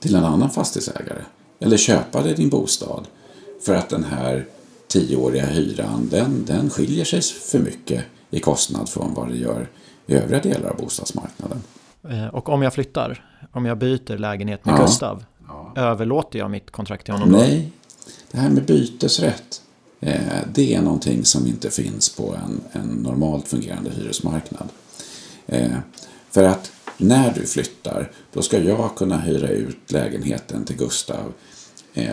till en annan fastighetsägare eller köpa dig din bostad för att den här tioåriga hyran den, den skiljer sig för mycket i kostnad från vad det gör i övriga delar av bostadsmarknaden. Eh, och om jag flyttar, om jag byter lägenhet med ja. Gustav, ja. överlåter jag mitt kontrakt till honom då? Nej, det här med bytesrätt, eh, det är någonting som inte finns på en, en normalt fungerande hyresmarknad. Eh, för att när du flyttar, då ska jag kunna hyra ut lägenheten till Gustav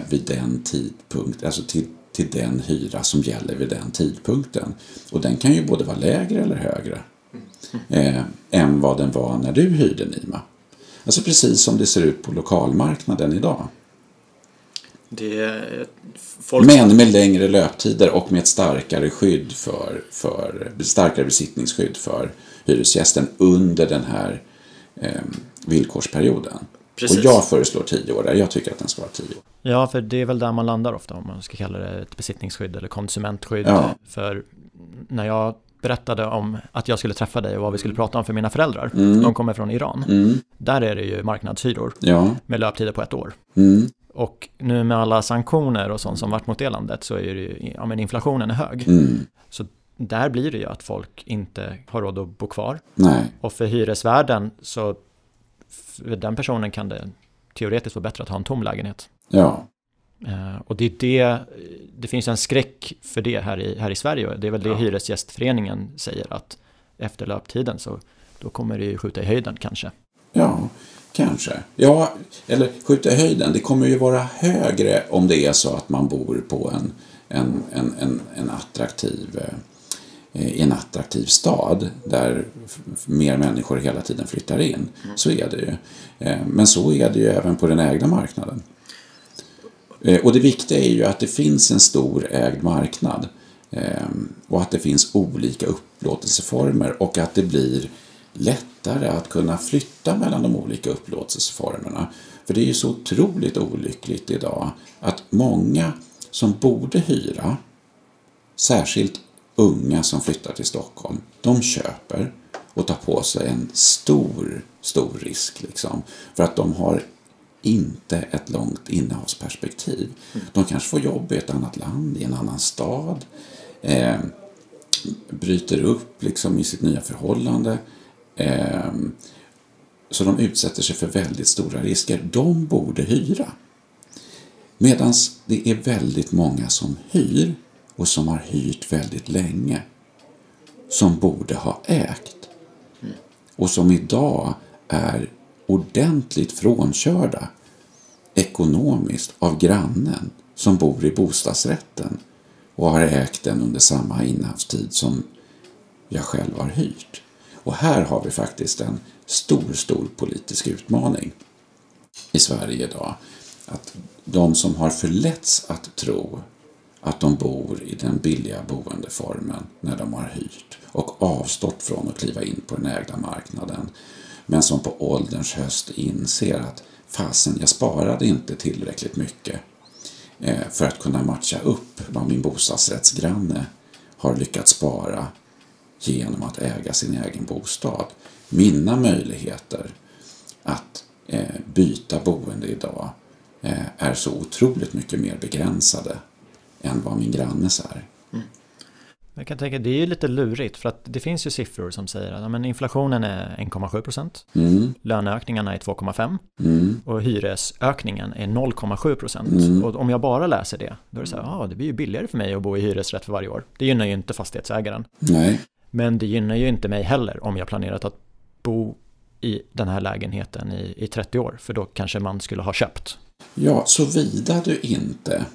vid den tidpunkt, alltså till, till den hyra som gäller vid den tidpunkten. Och den kan ju både vara lägre eller högre eh, än vad den var när du hyrde Nima. Alltså precis som det ser ut på lokalmarknaden idag. Folk... Men med längre löptider och med ett starkare skydd för, för starkare besittningsskydd för hyresgästen under den här eh, villkorsperioden. Precis. Och jag föreslår tio år där. Jag tycker att den ska vara tio år. Ja, för det är väl där man landar ofta om man ska kalla det ett besittningsskydd eller konsumentskydd. Ja. För när jag berättade om att jag skulle träffa dig och vad vi skulle prata om för mina föräldrar. Mm. De kommer från Iran. Mm. Där är det ju marknadshyror ja. med löptider på ett år. Mm. Och nu med alla sanktioner och sånt som varit mot det landet så är det ju, ja men inflationen är hög. Mm. Så där blir det ju att folk inte har råd att bo kvar. Nej. Och för hyresvärden så, för den personen kan det teoretiskt vara bättre att ha en tom lägenhet. Ja. Uh, och det är det, det finns en skräck för det här i, här i Sverige och det är väl det ja. Hyresgästföreningen säger att efter löptiden så då kommer det ju skjuta i höjden kanske. Ja, kanske. Ja, eller skjuta i höjden. Det kommer ju vara högre om det är så att man bor på en, en, en, en, en attraktiv eh, i en attraktiv stad där mer människor hela tiden flyttar in. Mm. Så är det ju. Eh, men så är det ju även på den ägda marknaden. Eh, och det viktiga är ju att det finns en stor ägd marknad ehm, och att det finns olika upplåtelseformer och att det blir lättare att kunna flytta mellan de olika upplåtelseformerna. För det är ju så otroligt olyckligt idag att många som borde hyra, särskilt unga som flyttar till Stockholm, de köper och tar på sig en stor, stor risk. Liksom, för att de har inte ett långt innehavsperspektiv. Mm. De kanske får jobb i ett annat land, i en annan stad, eh, bryter upp liksom i sitt nya förhållande. Eh, så de utsätter sig för väldigt stora risker. De borde hyra. Medan det är väldigt många som hyr och som har hyrt väldigt länge som borde ha ägt. Mm. Och som idag är ordentligt frånkörda ekonomiskt av grannen som bor i bostadsrätten och har ägt den under samma innehavstid som jag själv har hyrt. Och här har vi faktiskt en stor, stor politisk utmaning i Sverige idag. Att de som har förletts att tro att de bor i den billiga boendeformen när de har hyrt och avstått från att kliva in på den ägda marknaden men som på ålderns höst inser att fasen, jag sparade inte tillräckligt mycket eh, för att kunna matcha upp vad min bostadsrättsgranne har lyckats spara genom att äga sin egen bostad. Mina möjligheter att eh, byta boende idag eh, är så otroligt mycket mer begränsade än vad min grannes är. Jag kan tänka, det är ju lite lurigt för att det finns ju siffror som säger att men inflationen är 1,7 procent, mm. löneökningarna är 2,5 mm. och hyresökningen är 0,7 procent. Mm. Och om jag bara läser det, då är det så här, ja ah, det blir ju billigare för mig att bo i hyresrätt för varje år. Det gynnar ju inte fastighetsägaren. Nej. Men det gynnar ju inte mig heller om jag planerat att bo i den här lägenheten i, i 30 år, för då kanske man skulle ha köpt. Ja, såvida du inte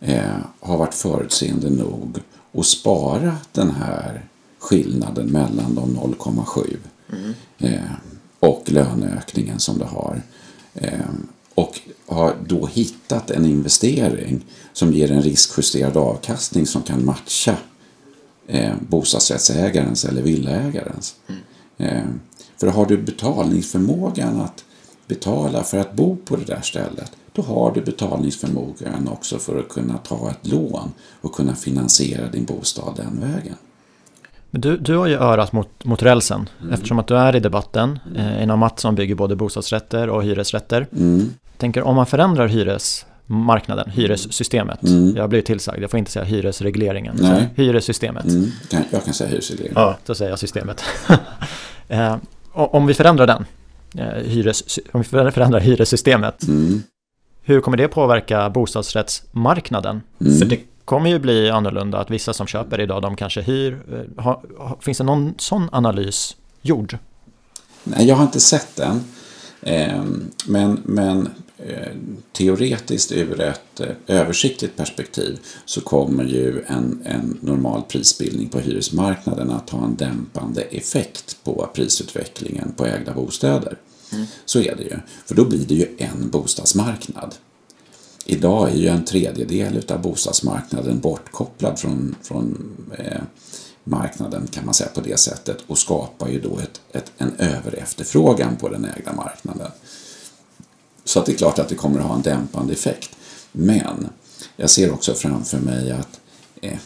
eh, har varit förutseende nog och spara den här skillnaden mellan de 0,7 mm. eh, och löneökningen som du har. Eh, och har då hittat en investering som ger en riskjusterad avkastning som kan matcha eh, bostadsrättsägarens eller villaägarens. Mm. Eh, för har du betalningsförmågan att betala för att bo på det där stället, då har du betalningsförmågan också för att kunna ta ett lån och kunna finansiera din bostad den vägen. Men du, du har ju örat mot, mot rälsen mm. eftersom att du är i debatten. Eh, inom Mattsson bygger både bostadsrätter och hyresrätter. Mm. Tänker om man förändrar hyresmarknaden, hyressystemet. Mm. Jag blir tillsagd, jag får inte säga hyresregleringen. Nej. Hyressystemet. Mm. Jag kan säga hyresregleringen. Ja, då säger jag systemet. eh, om vi förändrar den, eh, hyres, om vi förändrar hyressystemet. Mm. Hur kommer det påverka bostadsrättsmarknaden? Mm. För det kommer ju bli annorlunda att vissa som köper idag de kanske hyr. Eh, ha, ha, finns det någon sån analys gjord? Nej, jag har inte sett den. Eh, men, men eh, teoretiskt ur ett eh, översiktligt perspektiv så kommer ju en, en normal prisbildning på hyresmarknaden att ha en dämpande effekt på prisutvecklingen på ägda bostäder. Mm. Så är det ju. För då blir det ju en bostadsmarknad. Idag är ju en tredjedel av bostadsmarknaden bortkopplad från, från eh, marknaden kan man säga på det sättet och skapar ju då ett, ett, en överefterfrågan på den ägda marknaden. Så att det är klart att det kommer att ha en dämpande effekt. Men jag ser också framför mig att eh,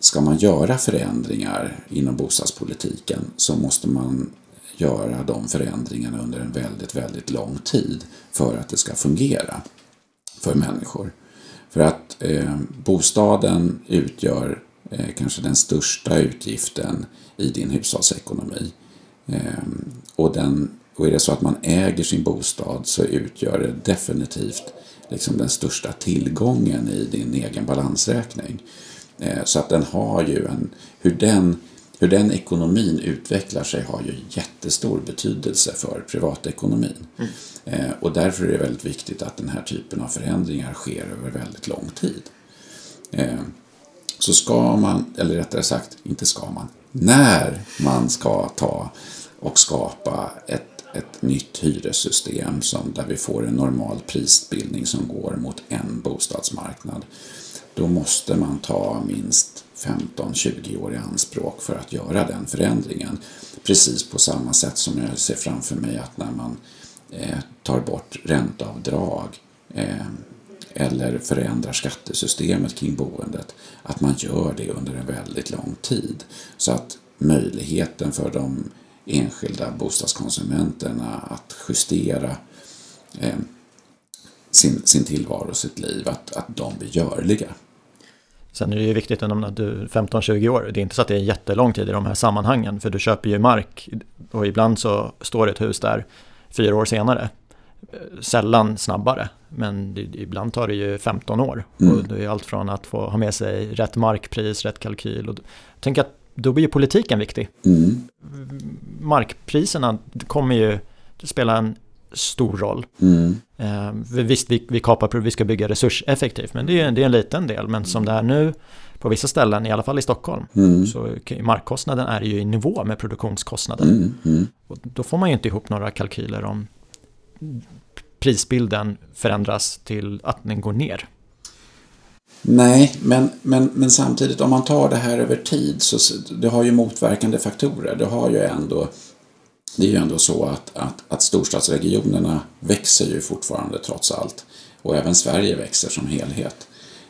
ska man göra förändringar inom bostadspolitiken så måste man göra de förändringarna under en väldigt, väldigt lång tid för att det ska fungera för människor. För att eh, bostaden utgör eh, kanske den största utgiften i din hushållsekonomi. Eh, och, den, och är det så att man äger sin bostad så utgör det definitivt liksom den största tillgången i din egen balansräkning. Eh, så att den har ju en, hur den hur den ekonomin utvecklar sig har ju jättestor betydelse för privatekonomin. Mm. Eh, och därför är det väldigt viktigt att den här typen av förändringar sker över väldigt lång tid. Eh, så ska man, eller rättare sagt, inte ska man, när man ska ta och skapa ett, ett nytt hyressystem som, där vi får en normal prisbildning som går mot en bostadsmarknad, då måste man ta minst 15-20 år i anspråk för att göra den förändringen. Precis på samma sätt som jag ser framför mig att när man eh, tar bort ränteavdrag eh, eller förändrar skattesystemet kring boendet, att man gör det under en väldigt lång tid. Så att möjligheten för de enskilda bostadskonsumenterna att justera eh, sin, sin tillvaro och sitt liv, att, att de blir görliga. Sen är det ju viktigt att du är 15-20 år, det är inte så att det är jättelång tid i de här sammanhangen, för du köper ju mark och ibland så står ett hus där fyra år senare. Sällan snabbare, men ibland tar det ju 15 år. Mm. Och det är allt från att få ha med sig rätt markpris, rätt kalkyl. Och tänk att då blir ju politiken viktig. Mm. Markpriserna kommer ju spela en stor roll. Mm. Eh, visst, vi, vi kapar, vi ska bygga resurseffektivt, men det är, det är en liten del. Men som det är nu, på vissa ställen, i alla fall i Stockholm, mm. så markkostnaden är ju i nivå med produktionskostnaden. Mm. Mm. Och då får man ju inte ihop några kalkyler om prisbilden förändras till att den går ner. Nej, men, men, men samtidigt om man tar det här över tid så det har ju motverkande faktorer. Det har ju ändå det är ju ändå så att, att, att storstadsregionerna växer ju fortfarande trots allt. Och även Sverige växer som helhet.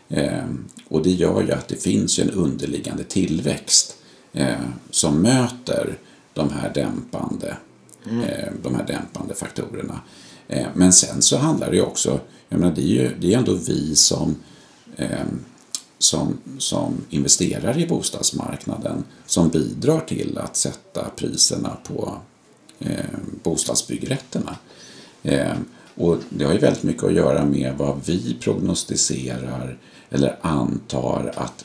Eh, och det gör ju att det finns en underliggande tillväxt eh, som möter de här dämpande, mm. eh, de här dämpande faktorerna. Eh, men sen så handlar det ju också, jag menar det är ju det är ändå vi som eh, som, som investerar i bostadsmarknaden som bidrar till att sätta priserna på, Eh, bostadsbyggrätterna. Eh, och det har ju väldigt mycket att göra med vad vi prognostiserar eller antar att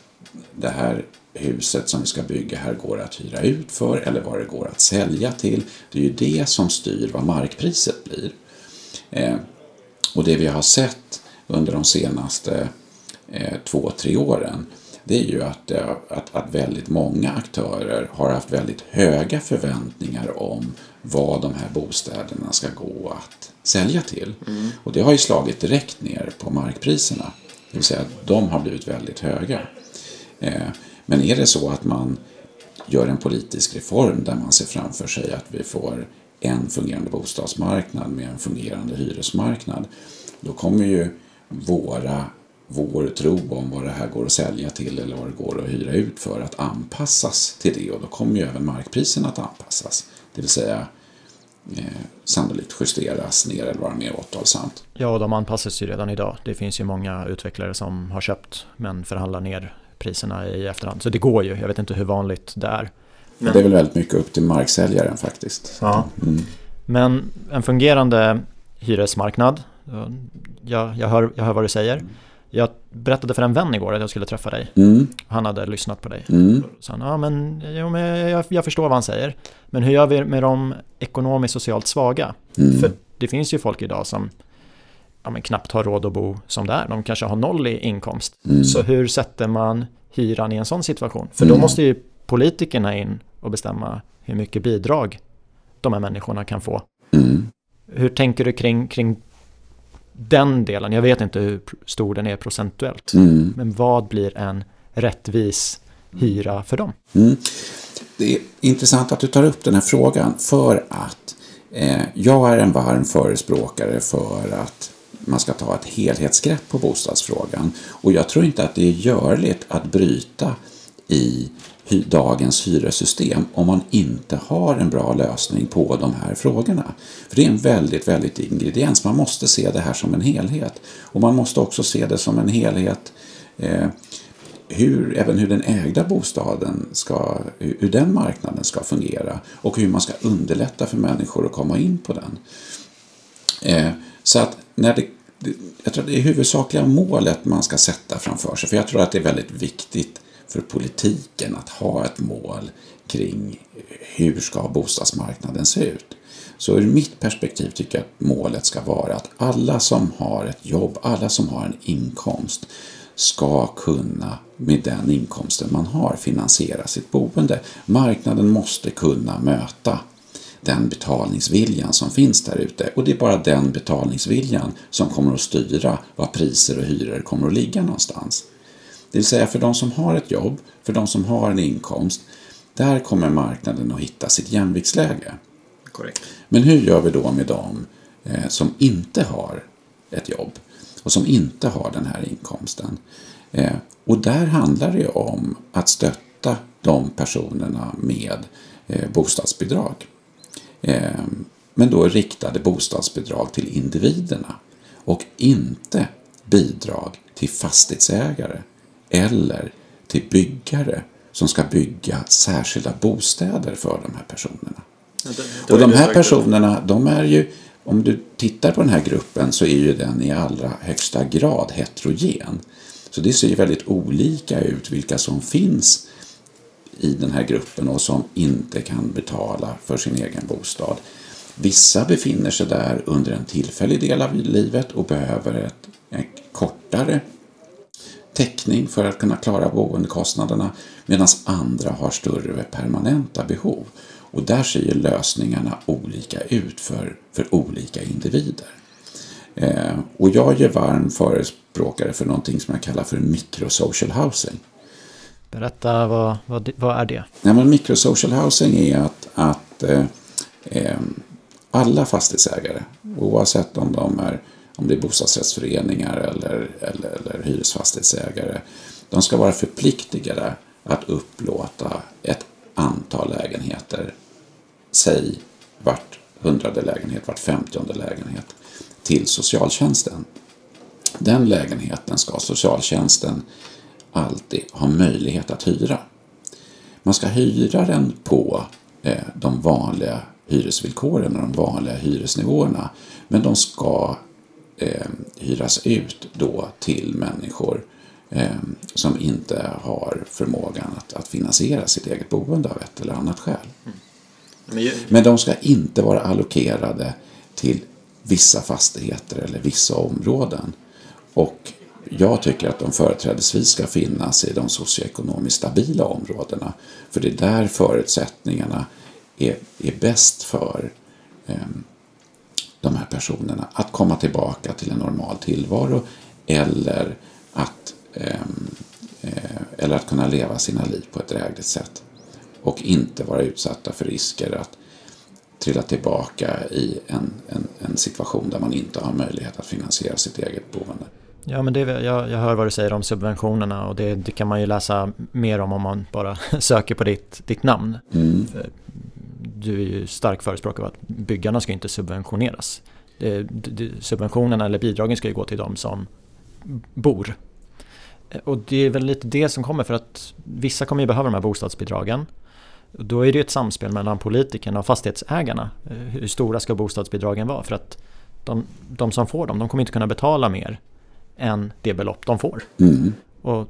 det här huset som vi ska bygga här går att hyra ut för eller vad det går att sälja till. Det är ju det som styr vad markpriset blir. Eh, och det vi har sett under de senaste eh, två, tre åren det är ju att, eh, att, att väldigt många aktörer har haft väldigt höga förväntningar om vad de här bostäderna ska gå att sälja till. Mm. Och det har ju slagit direkt ner på markpriserna. Det vill säga att de har blivit väldigt höga. Eh, men är det så att man gör en politisk reform där man ser framför sig att vi får en fungerande bostadsmarknad med en fungerande hyresmarknad. Då kommer ju våra, vår tro om vad det här går att sälja till eller vad det går att hyra ut för att anpassas till det och då kommer ju även markpriserna att anpassas. Det vill säga eh, sannolikt justeras ner eller vara mer återhållsamt. Ja, och de anpassas ju redan idag. Det finns ju många utvecklare som har köpt men förhandlar ner priserna i efterhand. Så det går ju. Jag vet inte hur vanligt det är. Men... Det är väl väldigt mycket upp till marksäljaren faktiskt. Ja. Mm. Men en fungerande hyresmarknad. Jag, jag, hör, jag hör vad du säger. Jag berättade för en vän igår att jag skulle träffa dig. Mm. Han hade lyssnat på dig. Mm. Så han, ja, men, jo, men jag, jag, förstår vad han säger. Men hur gör vi med de ekonomiskt socialt svaga? Mm. För det finns ju folk idag som ja, men knappt har råd att bo som det är. De kanske har noll i inkomst. Mm. Så hur sätter man hyran i en sån situation? För då mm. måste ju politikerna in och bestämma hur mycket bidrag de här människorna kan få. Mm. Hur tänker du kring, kring den delen? Jag vet inte hur stor den är procentuellt. Mm. Men vad blir en rättvis hyra för dem? Mm. Det är intressant att du tar upp den här frågan för att eh, jag är en varm förespråkare för att man ska ta ett helhetsgrepp på bostadsfrågan. Och jag tror inte att det är görligt att bryta i dagens hyressystem om man inte har en bra lösning på de här frågorna. För det är en väldigt, väldigt ingrediens. Man måste se det här som en helhet. Och man måste också se det som en helhet eh, hur, även hur den ägda bostaden ska, hur den marknaden ska fungera och hur man ska underlätta för människor att komma in på den. Eh, så att när det, jag tror det är huvudsakliga målet man ska sätta framför sig, för jag tror att det är väldigt viktigt för politiken att ha ett mål kring hur ska bostadsmarknaden se ut. Så ur mitt perspektiv tycker jag att målet ska vara att alla som har ett jobb, alla som har en inkomst ska kunna med den inkomsten man har finansiera sitt boende. Marknaden måste kunna möta den betalningsviljan som finns där ute och det är bara den betalningsviljan som kommer att styra var priser och hyror kommer att ligga någonstans. Det vill säga för de som har ett jobb, för de som har en inkomst, där kommer marknaden att hitta sitt jämviktsläge. Correct. Men hur gör vi då med de eh, som inte har ett jobb och som inte har den här inkomsten? Eh, och där handlar det om att stötta de personerna med eh, bostadsbidrag. Men då riktade bostadsbidrag till individerna och inte bidrag till fastighetsägare eller till byggare som ska bygga särskilda bostäder för de här personerna. Och de här personerna, de är ju, om du tittar på den här gruppen så är ju den i allra högsta grad heterogen. Så det ser ju väldigt olika ut vilka som finns i den här gruppen och som inte kan betala för sin egen bostad. Vissa befinner sig där under en tillfällig del av livet och behöver ett, ett kortare täckning för att kunna klara boendekostnaderna medan andra har större permanenta behov. Och där ser ju lösningarna olika ut för, för olika individer. Eh, och jag är varm förespråkare för någonting som jag kallar för microsocial housing. Berätta, vad, vad, vad är det? Nej, men microsocial housing är att, att eh, eh, alla fastighetsägare, oavsett om de är om det är bostadsrättsföreningar eller, eller, eller hyresfastighetsägare, de ska vara förpliktigade att upplåta ett antal lägenheter, säg vart hundrade lägenhet, vart femtionde lägenhet, till socialtjänsten. Den lägenheten ska socialtjänsten alltid ha möjlighet att hyra. Man ska hyra den på eh, de vanliga hyresvillkoren och de vanliga hyresnivåerna, men de ska eh, hyras ut då till människor eh, som inte har förmågan att, att finansiera sitt eget boende av ett eller annat skäl. Mm. Men, jag... Men de ska inte vara allokerade till vissa fastigheter eller vissa områden. Och jag tycker att de företrädesvis ska finnas i de socioekonomiskt stabila områdena. För det är där förutsättningarna är, är bäst för eh, de här personerna att komma tillbaka till en normal tillvaro eller att, ehm, eh, eller att kunna leva sina liv på ett drägligt sätt och inte vara utsatta för risker att trilla tillbaka i en, en, en situation där man inte har möjlighet att finansiera sitt eget boende. Ja, men det, jag, jag hör vad du säger om subventionerna och det, det, kan man ju läsa mer om om man bara söker på ditt, ditt namn. Mm. Du är ju stark förespråkare av att byggarna ska inte subventioneras. Subventionerna eller bidragen ska ju gå till de som bor. Och det är väl lite det som kommer för att vissa kommer ju behöva de här bostadsbidragen. Då är det ju ett samspel mellan politikerna och fastighetsägarna. Hur stora ska bostadsbidragen vara? För att de, de som får dem, de kommer inte kunna betala mer än det belopp de får. Mm. Och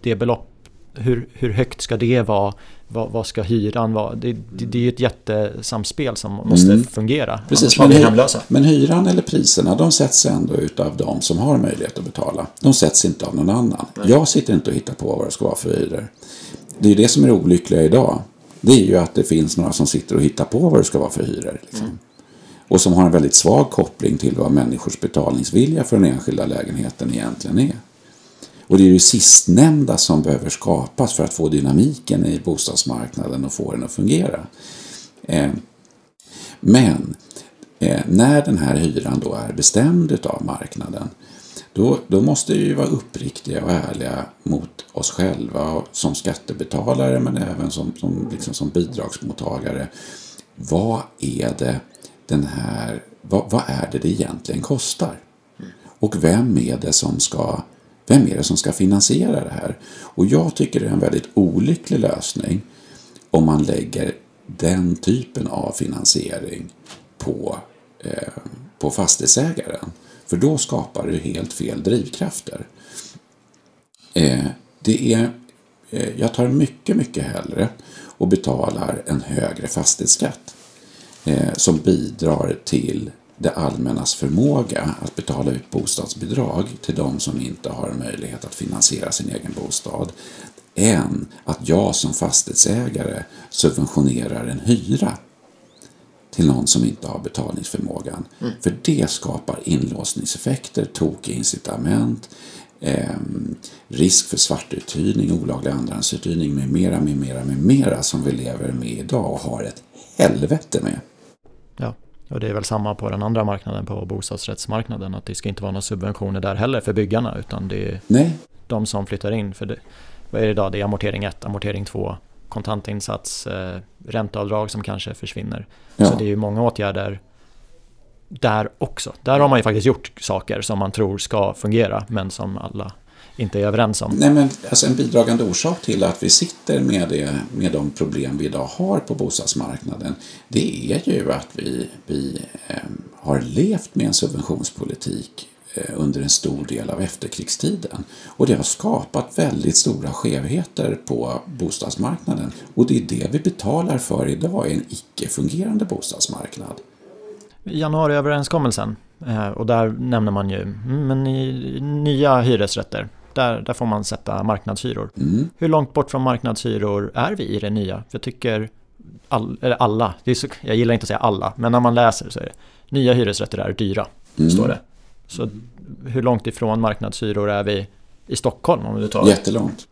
det belopp, hur, hur högt ska det vara? Vad, vad ska hyran vara? Det, det, det är ju ett jättesamspel som måste mm. fungera. Precis, men, hy men hyran eller priserna de sätts ändå utav de som har möjlighet att betala. De sätts inte av någon annan. Nej. Jag sitter inte och hittar på vad det ska vara för hyror. Det är det som är olyckliga idag. Det är ju att det finns några som sitter och hittar på vad det ska vara för hyror. Liksom. Mm och som har en väldigt svag koppling till vad människors betalningsvilja för den enskilda lägenheten egentligen är. Och det är det sistnämnda som behöver skapas för att få dynamiken i bostadsmarknaden och få den att fungera. Eh, men eh, när den här hyran då är bestämd av marknaden då, då måste vi vara uppriktiga och ärliga mot oss själva som skattebetalare men även som, som, liksom som bidragsmottagare. Vad är det den här, vad, vad, är det det egentligen kostar? Och vem är det som ska vem är det som ska finansiera det här? Och jag tycker det är en väldigt olycklig lösning om man lägger den typen av finansiering på, eh, på fastighetsägaren. För då skapar du helt fel drivkrafter. Eh, det är, eh, jag tar mycket, mycket hellre och betalar en högre fastighetsskatt eh, som bidrar till det allmännas förmåga att betala ut bostadsbidrag till de som inte har möjlighet att finansiera sin egen bostad än att jag som fastighetsägare subventionerar en hyra till någon som inte har betalningsförmågan. Mm. För det skapar inlåsningseffekter, tokiga incitament, eh, risk för svartuthyrning, olaglig andrahandsuthyrning med mera, med mera, med mera som vi lever med idag och har ett helvete med. Ja, och det är väl samma på den andra marknaden, på bostadsrättsmarknaden, att det ska inte vara några subventioner där heller för byggarna, utan det är Nej. de som flyttar in. För det, vad är det idag? Det är amortering 1, amortering 2, kontantinsats, eh, ränteavdrag som kanske försvinner. Ja. Så det är ju många åtgärder där också. Där har man ju faktiskt gjort saker som man tror ska fungera, men som alla inte är överens om. Nej, men alltså en bidragande orsak till att vi sitter med, det, med de problem vi idag har på bostadsmarknaden det är ju att vi, vi eh, har levt med en subventionspolitik eh, under en stor del av efterkrigstiden. Och det har skapat väldigt stora skevheter på bostadsmarknaden. Och det är det vi betalar för idag, en icke-fungerande bostadsmarknad. Januariöverenskommelsen, eh, och där nämner man ju mm, men nya hyresrätter där, där får man sätta marknadshyror. Mm. Hur långt bort från marknadshyror är vi i det nya? Jag tycker all, eller alla, så, jag gillar inte att säga alla, men när man läser så är det nya hyresrätter är dyra, mm. står det. Så hur långt ifrån marknadshyror är vi i Stockholm? Om du tar Jättelångt.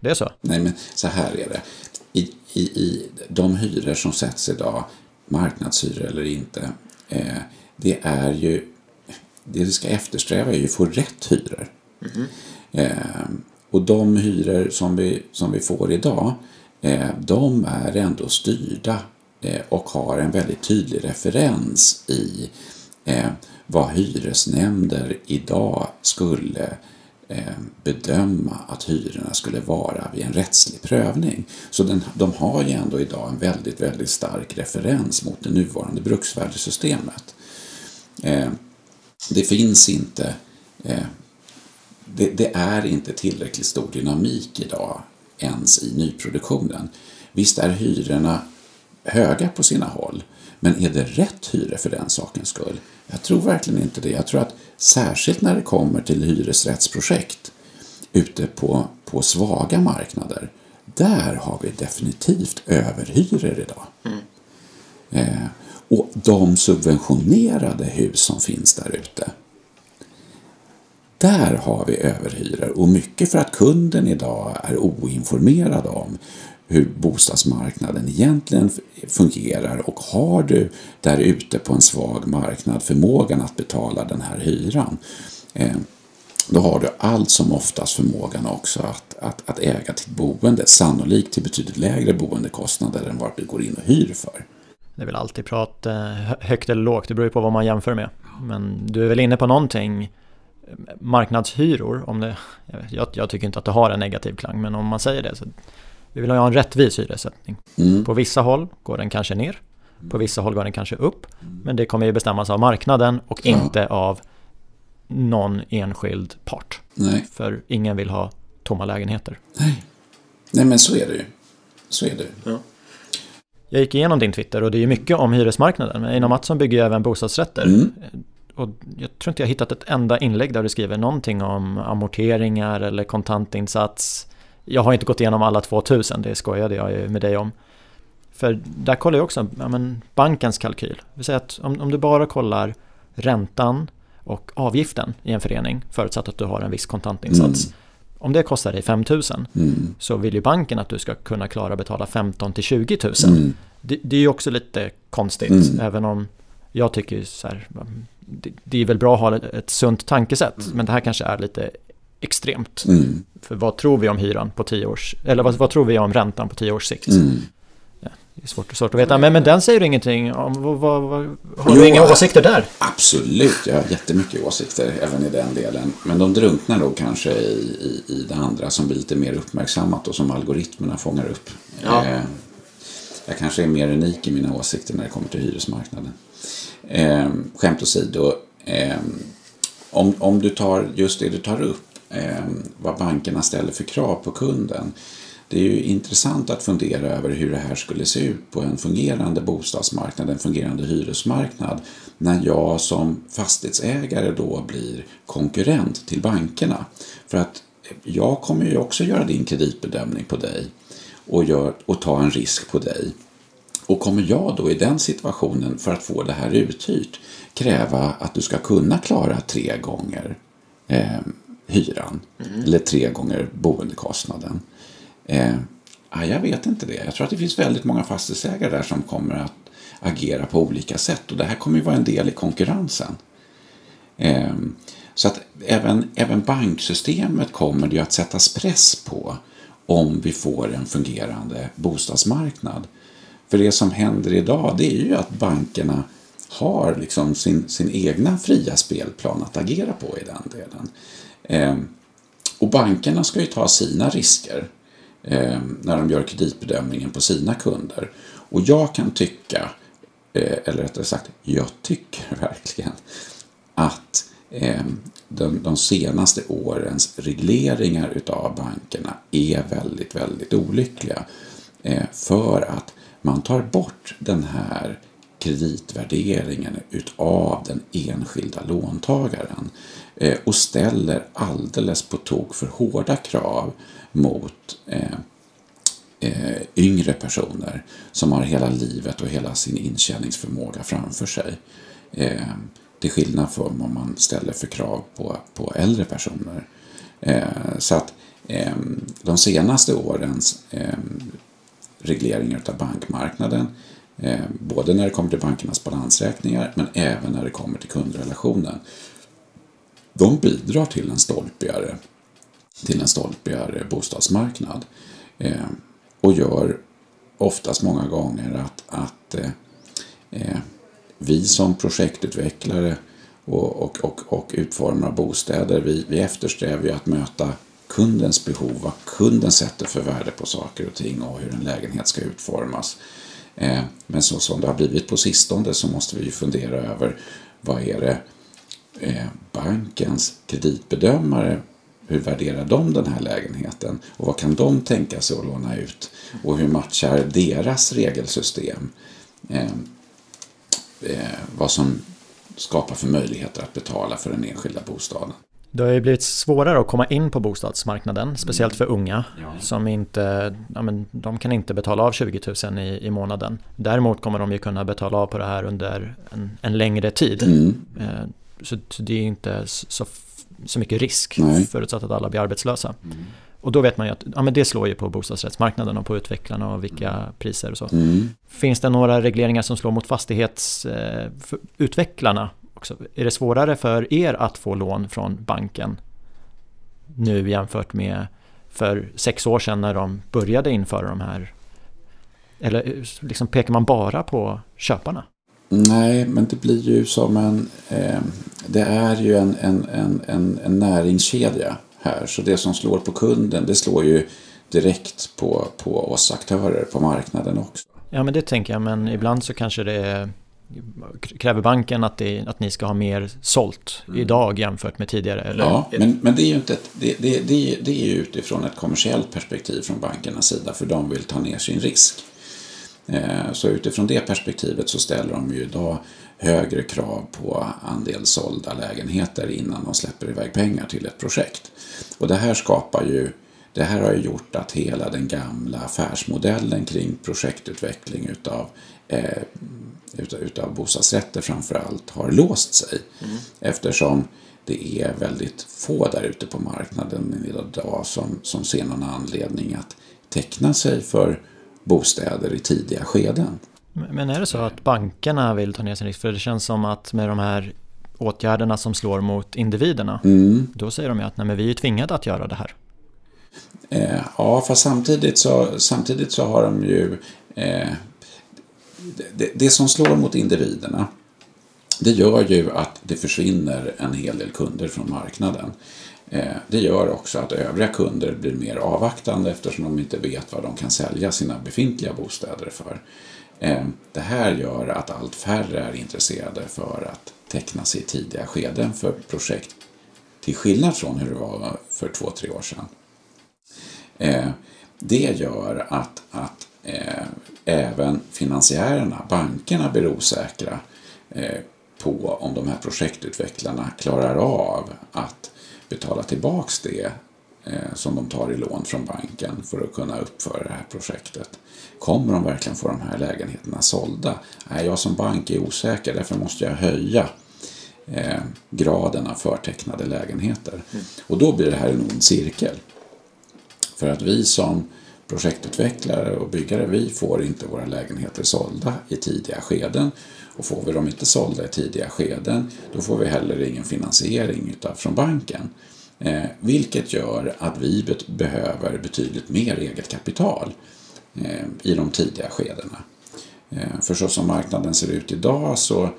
Det är så? Nej, men så här är det. I, i, i de hyror som sätts idag, marknadshyror eller inte, eh, det är ju det vi ska eftersträva är ju att få rätt hyror. Mm. Eh, och de hyror som vi, som vi får idag, eh, de är ändå styrda eh, och har en väldigt tydlig referens i eh, vad hyresnämnder idag skulle eh, bedöma att hyrorna skulle vara vid en rättslig prövning. Så den, de har ju ändå idag en väldigt, väldigt stark referens mot det nuvarande bruksvärdessystemet. Eh, det finns inte eh, det, det, är inte tillräckligt stor dynamik idag ens i nyproduktionen. Visst är hyrorna höga på sina håll, men är det rätt hyra för den sakens skull? Jag tror verkligen inte det. Jag tror att särskilt när det kommer till hyresrättsprojekt ute på, på svaga marknader, där har vi definitivt överhyror idag. Mm. Eh, och de subventionerade hus som finns där ute, där har vi överhyror och mycket för att kunden idag är oinformerad om hur bostadsmarknaden egentligen fungerar och har du där ute på en svag marknad förmågan att betala den här hyran eh, då har du allt som oftast förmågan också att, att, att äga ditt boende, sannolikt till betydligt lägre boendekostnader än vad du går in och hyr för. Det är väl alltid prat eh, högt eller lågt, det beror ju på vad man jämför med. Men du är väl inne på någonting, marknadshyror, om det, jag, jag tycker inte att det har en negativ klang, men om man säger det så vi vill ha en rättvis hyressättning. Mm. På vissa håll går den kanske ner, på vissa håll går den kanske upp, men det kommer ju bestämmas av marknaden och ja. inte av någon enskild part. Nej. För ingen vill ha tomma lägenheter. Nej, Nej men så är det ju. Så är det. Ja. Jag gick igenom din Twitter och det är ju mycket om hyresmarknaden. Men Einar Mattsson bygger ju även bostadsrätter. Mm. Och jag tror inte jag hittat ett enda inlägg där du skriver någonting om amorteringar eller kontantinsats. Jag har inte gått igenom alla 2000, det skojade jag ju med dig om. För där kollar jag också ja, men bankens kalkyl. Vill säga att om, om du bara kollar räntan och avgiften i en förening, förutsatt att du har en viss kontantinsats. Mm. Om det kostar dig 5 000 mm. så vill ju banken att du ska kunna klara betala 15 till 20 000. Mm. Det, det, är ju också lite konstigt, mm. även om jag tycker så här, det, det, är väl bra att ha ett sunt tankesätt, mm. men det här kanske är lite extremt. Mm. För vad tror vi om hyran på 10 års, eller vad, vad tror vi om räntan på 10 års sikt? Det är svårt, svårt att veta. Men, men den säger du ingenting om. Vad, vad, vad, har du jo, inga åsikter där? Absolut, jag har jättemycket åsikter även i den delen. Men de drunknar då kanske i, i, i det andra som blir lite mer uppmärksammat och som algoritmerna fångar upp. Ja. Eh, jag kanske är mer unik i mina åsikter när det kommer till hyresmarknaden. Eh, skämt åsido, eh, om, om du tar just det du tar upp, eh, vad bankerna ställer för krav på kunden det är ju intressant att fundera över hur det här skulle se ut på en fungerande bostadsmarknad, en fungerande hyresmarknad, när jag som fastighetsägare då blir konkurrent till bankerna. För att jag kommer ju också göra din kreditbedömning på dig och, gör, och ta en risk på dig. Och kommer jag då i den situationen för att få det här uthyrt kräva att du ska kunna klara tre gånger eh, hyran mm. eller tre gånger boendekostnaden Eh, jag vet inte det. Jag tror att det finns väldigt många fastighetsägare där som kommer att agera på olika sätt och det här kommer ju vara en del i konkurrensen. Eh, så att även, även banksystemet kommer det ju att sättas press på om vi får en fungerande bostadsmarknad. För det som händer idag det är ju att bankerna har liksom sin, sin egna fria spelplan att agera på i den delen. Eh, och bankerna ska ju ta sina risker eh, när de gör kreditbedömningen på sina kunder. Och jag kan tycka, eh, eller rättare sagt, jag tycker verkligen att eh, de, de, senaste årens regleringar utav bankerna är väldigt, väldigt olyckliga. Eh, för att man tar bort den här kreditvärderingen utav den enskilda låntagaren eh, och ställer alldeles på tok för hårda krav mot eh, eh, yngre personer som har hela livet och hela sin intjäningsförmåga framför sig. Till skillnad från vad man ställer för krav på, på äldre personer. Så att de senaste årens regleringar av bankmarknaden eh, både när det kommer till bankernas balansräkningar men även när det kommer till kundrelationen. De bidrar till en stolpigare till en stolpigare bostadsmarknad. Eh, och gör oftast många gånger att, att eh, eh vi som projektutvecklare och, och, och, och utformare av bostäder, vi, vi eftersträvar ju att möta kundens behov, vad kunden sätter för värde på saker och ting och hur en lägenhet ska utformas. Eh, men så som det har blivit på sistone så måste vi ju fundera över vad är det eh, bankens kreditbedömare hur värderar de den här lägenheten och vad kan de tänka sig att låna ut och hur matchar deras regelsystem eh, vad som skapar för möjligheter att betala för den enskilda bostaden. Det har ju blivit svårare att komma in på bostadsmarknaden, speciellt för unga ja. som inte, ja, men, de kan inte betala av 20 000 i, i månaden. Däremot kommer de ju kunna betala av på det här under en, en längre tid. Mm. Eh, så det är inte så så mycket risk Nej. förutsatt att alla blir arbetslösa. Mm. Och då vet man ju att ja, men det slår ju på bostadsrättsmarknaden och på utvecklarna och vilka mm. priser och så. Mm. Finns det några regleringar som slår mot fastighetsutvecklarna eh, också? Är det svårare för er att få lån från banken nu jämfört med för sex år sedan när de började införa de här? Eller liksom pekar man bara på köparna? Nej, men det blir ju som en... Eh, det är ju en, en, en, en, en näringskedja här. Så det som slår på kunden, det slår ju direkt på, på oss aktörer på marknaden också. Ja, men det tänker jag. Men ibland så kanske det kräver banken att, det, att ni ska ha mer sålt mm. idag jämfört med tidigare? Eller? Ja, men, men det är ju inte ett, det, det, det, det är utifrån ett kommersiellt perspektiv från bankernas sida för de vill ta ner sin risk. Eh, så utifrån det perspektivet så ställer de ju idag högre krav på andel sålda lägenheter innan de släpper iväg pengar till ett projekt. Och det här skapar ju det här har ju gjort att hela den gamla affärsmodellen kring projektutveckling utav, eh, utav, utav bostadsrätter framförallt har låst sig. Mm. Eftersom det är väldigt få där ute på marknaden idag som, som ser någon anledning att teckna sig för bostäder i tidiga skeden. Men är det så att bankerna vill ta ner sin risk? För det känns som att med de här åtgärderna som slår mot individerna, mm. då säger de ju att nej, men vi är tvingade att göra det här. Eh, ja, fast samtidigt så, samtidigt så har de ju... Eh, det, det, som slår mot individerna, det gör ju att det försvinner en hel del kunder från marknaden. Eh, det gör också att övriga kunder blir mer avvaktande eftersom de inte vet vad de kan sälja sina befintliga bostäder för. Eh, det här gör att allt färre är intresserade för att teckna sig i tidiga skeden för projekt till skillnad från hur det var för två, tre år sedan. Eh, det gör att, att även finansiärerna, bankerna, blir osäkra på om de här projektutvecklarna klarar av att betala tillbaks det eh, som de tar i lån från banken för att kunna uppföra det här projektet. Kommer de verkligen få de här lägenheterna sålda? Nej, jag som bank är osäker, därför måste jag höja eh, graden av förtecknade lägenheter. Mm. Och då blir det här en ond cirkel. För att vi som projektutvecklare och byggare, vi får inte våra lägenheter sålda i tidiga skeden. Och får vi dem inte sålda i tidiga skeden, då får vi heller ingen finansiering utav, från banken. Eh, vilket gör att vi bet behöver betydligt mer eget kapital eh, i de tidiga skedena. Eh, för så som marknaden ser ut idag så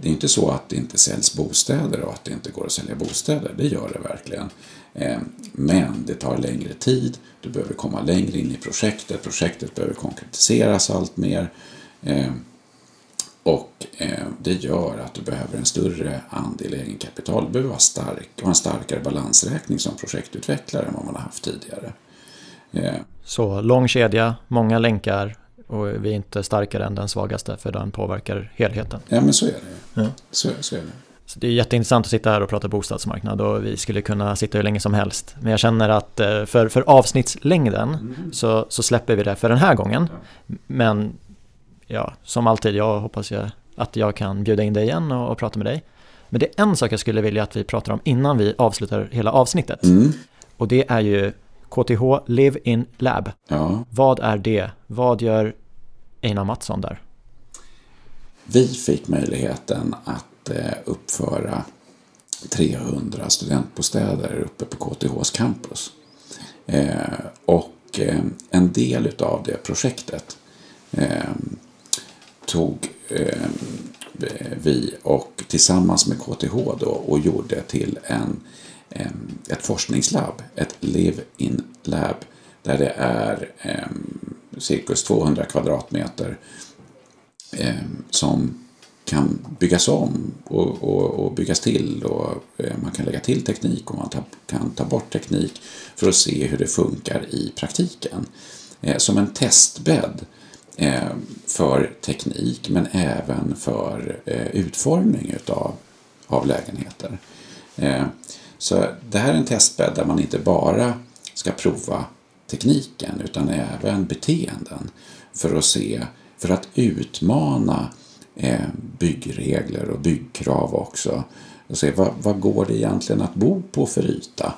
det är inte så att det inte säljs bostäder och att det inte går att sälja bostäder. Det gör det verkligen. Eh, men det tar längre tid, du behöver komma längre in i projektet, projektet behöver konkretiseras allt mer. Eh, och eh, det gör att du behöver en större andel egenkapital. Du behöver vara stark och en starkare balansräkning som projektutvecklare än vad man har haft tidigare. Så lång kedja, många länkar och vi är inte starkare än den svagaste för den påverkar helheten. Ja men så är det. Ja. Så, så är det. Så det är jätteintressant att sitta här och prata bostadsmarknad och vi skulle kunna sitta hur länge som helst. Men jag känner att eh, för, för avsnittslängden mm. så, så släpper vi det för den här gången. Ja. Men ja, som alltid, jag hoppas jag att jag kan bjuda in dig igen och, och, prata med dig. Men det är en sak jag skulle vilja att vi pratar om innan vi avslutar hela avsnittet. Mm. Och det är ju KTH Live In Lab. Ja. Vad är det? Vad gör Einar Mattsson där? Vi fick möjligheten att Eh, uppföra 300 studentbostäder uppe på KTHs campus. Eh, och eh, en del av det projektet tog vi och tillsammans med KTH då och gjorde till en, ett forskningslabb, ett live-in lab där det är cirkus 200 kvadratmeter som kan byggas om och, och, och byggas till och eh, man kan lägga till teknik och man ta, kan ta bort teknik för att se hur det funkar i praktiken. Eh, som en testbädd eh, för teknik men även för eh, utformning utav, av lägenheter. Eh, så det här är en testbädd där man inte bara ska prova tekniken utan även beteenden för att se, för att utmana Eh, byggregler och byggkrav också. Och se vad, vad går det egentligen att bo på för yta?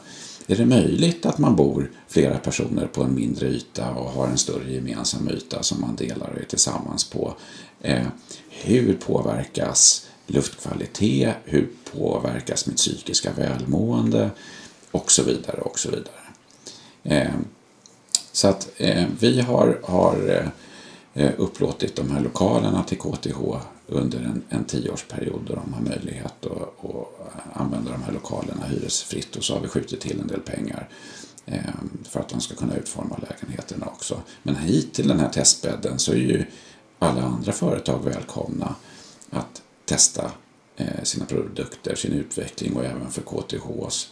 är det möjligt att man bor flera personer på en mindre yta och har en större gemensam yta som man delar och är tillsammans på? Eh, hur påverkas luftkvalitet? Hur påverkas mitt psykiska välmående? Och så vidare och så vidare. Eh, så att eh, vi har, har eh, Eh, upplåtit de här lokalerna till KTH under en, en tioårsperiod då de har möjlighet att, att använda de här lokalerna hyresfritt och så har vi skjutit till en del pengar eh, för att de ska kunna utforma lägenheterna också. Men hit till den här testbädden så är ju alla andra företag välkomna att testa eh, sina produkter, sin utveckling och även för KTHs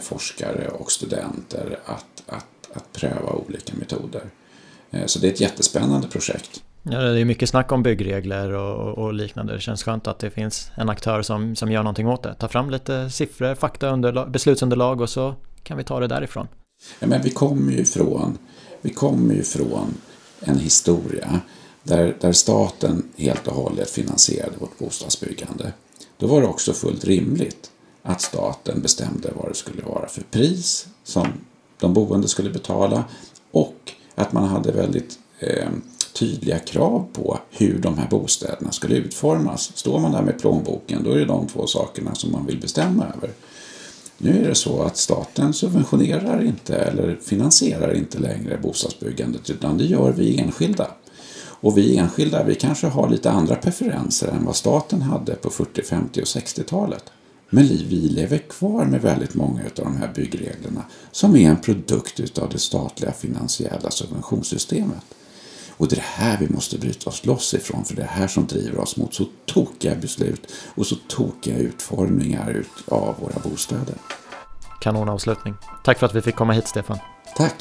forskare och studenter att, att, att pröva olika metoder. Så det är ett jättespännande projekt. Ja, det är mycket snack om byggregler och, och, liknande. Det känns skönt att det finns en aktör som, som gör någonting åt det. Ta fram lite siffror, fakta, beslutsunderlag och så kan vi ta det därifrån. Ja, men vi kommer ju ifrån, vi kommer ju från en historia där, där staten helt och hållet finansierade vårt bostadsbyggande. Då var det också fullt rimligt att staten bestämde vad det skulle vara för pris som de boende skulle betala och att man hade väldigt eh, tydliga krav på hur de här bostäderna skulle utformas. Står man där med plånboken då är det de två sakerna som man vill bestämma över. Nu är det så att staten subventionerar inte eller finansierar inte längre bostadsbyggandet utan det gör vi enskilda. Och vi enskilda vi kanske har lite andra preferenser än vad staten hade på 40-, 50 och 60-talet. Men vi lever kvar med väldigt många av de här byggreglerna som är en produkt av det statliga finansiella subventionssystemet. Och det är det här vi måste bryta oss loss ifrån, för det är det här som driver oss mot så tokiga beslut och så tokiga utformningar av våra bostäder. Kanonavslutning. Tack för att vi fick komma hit, Stefan. Tack.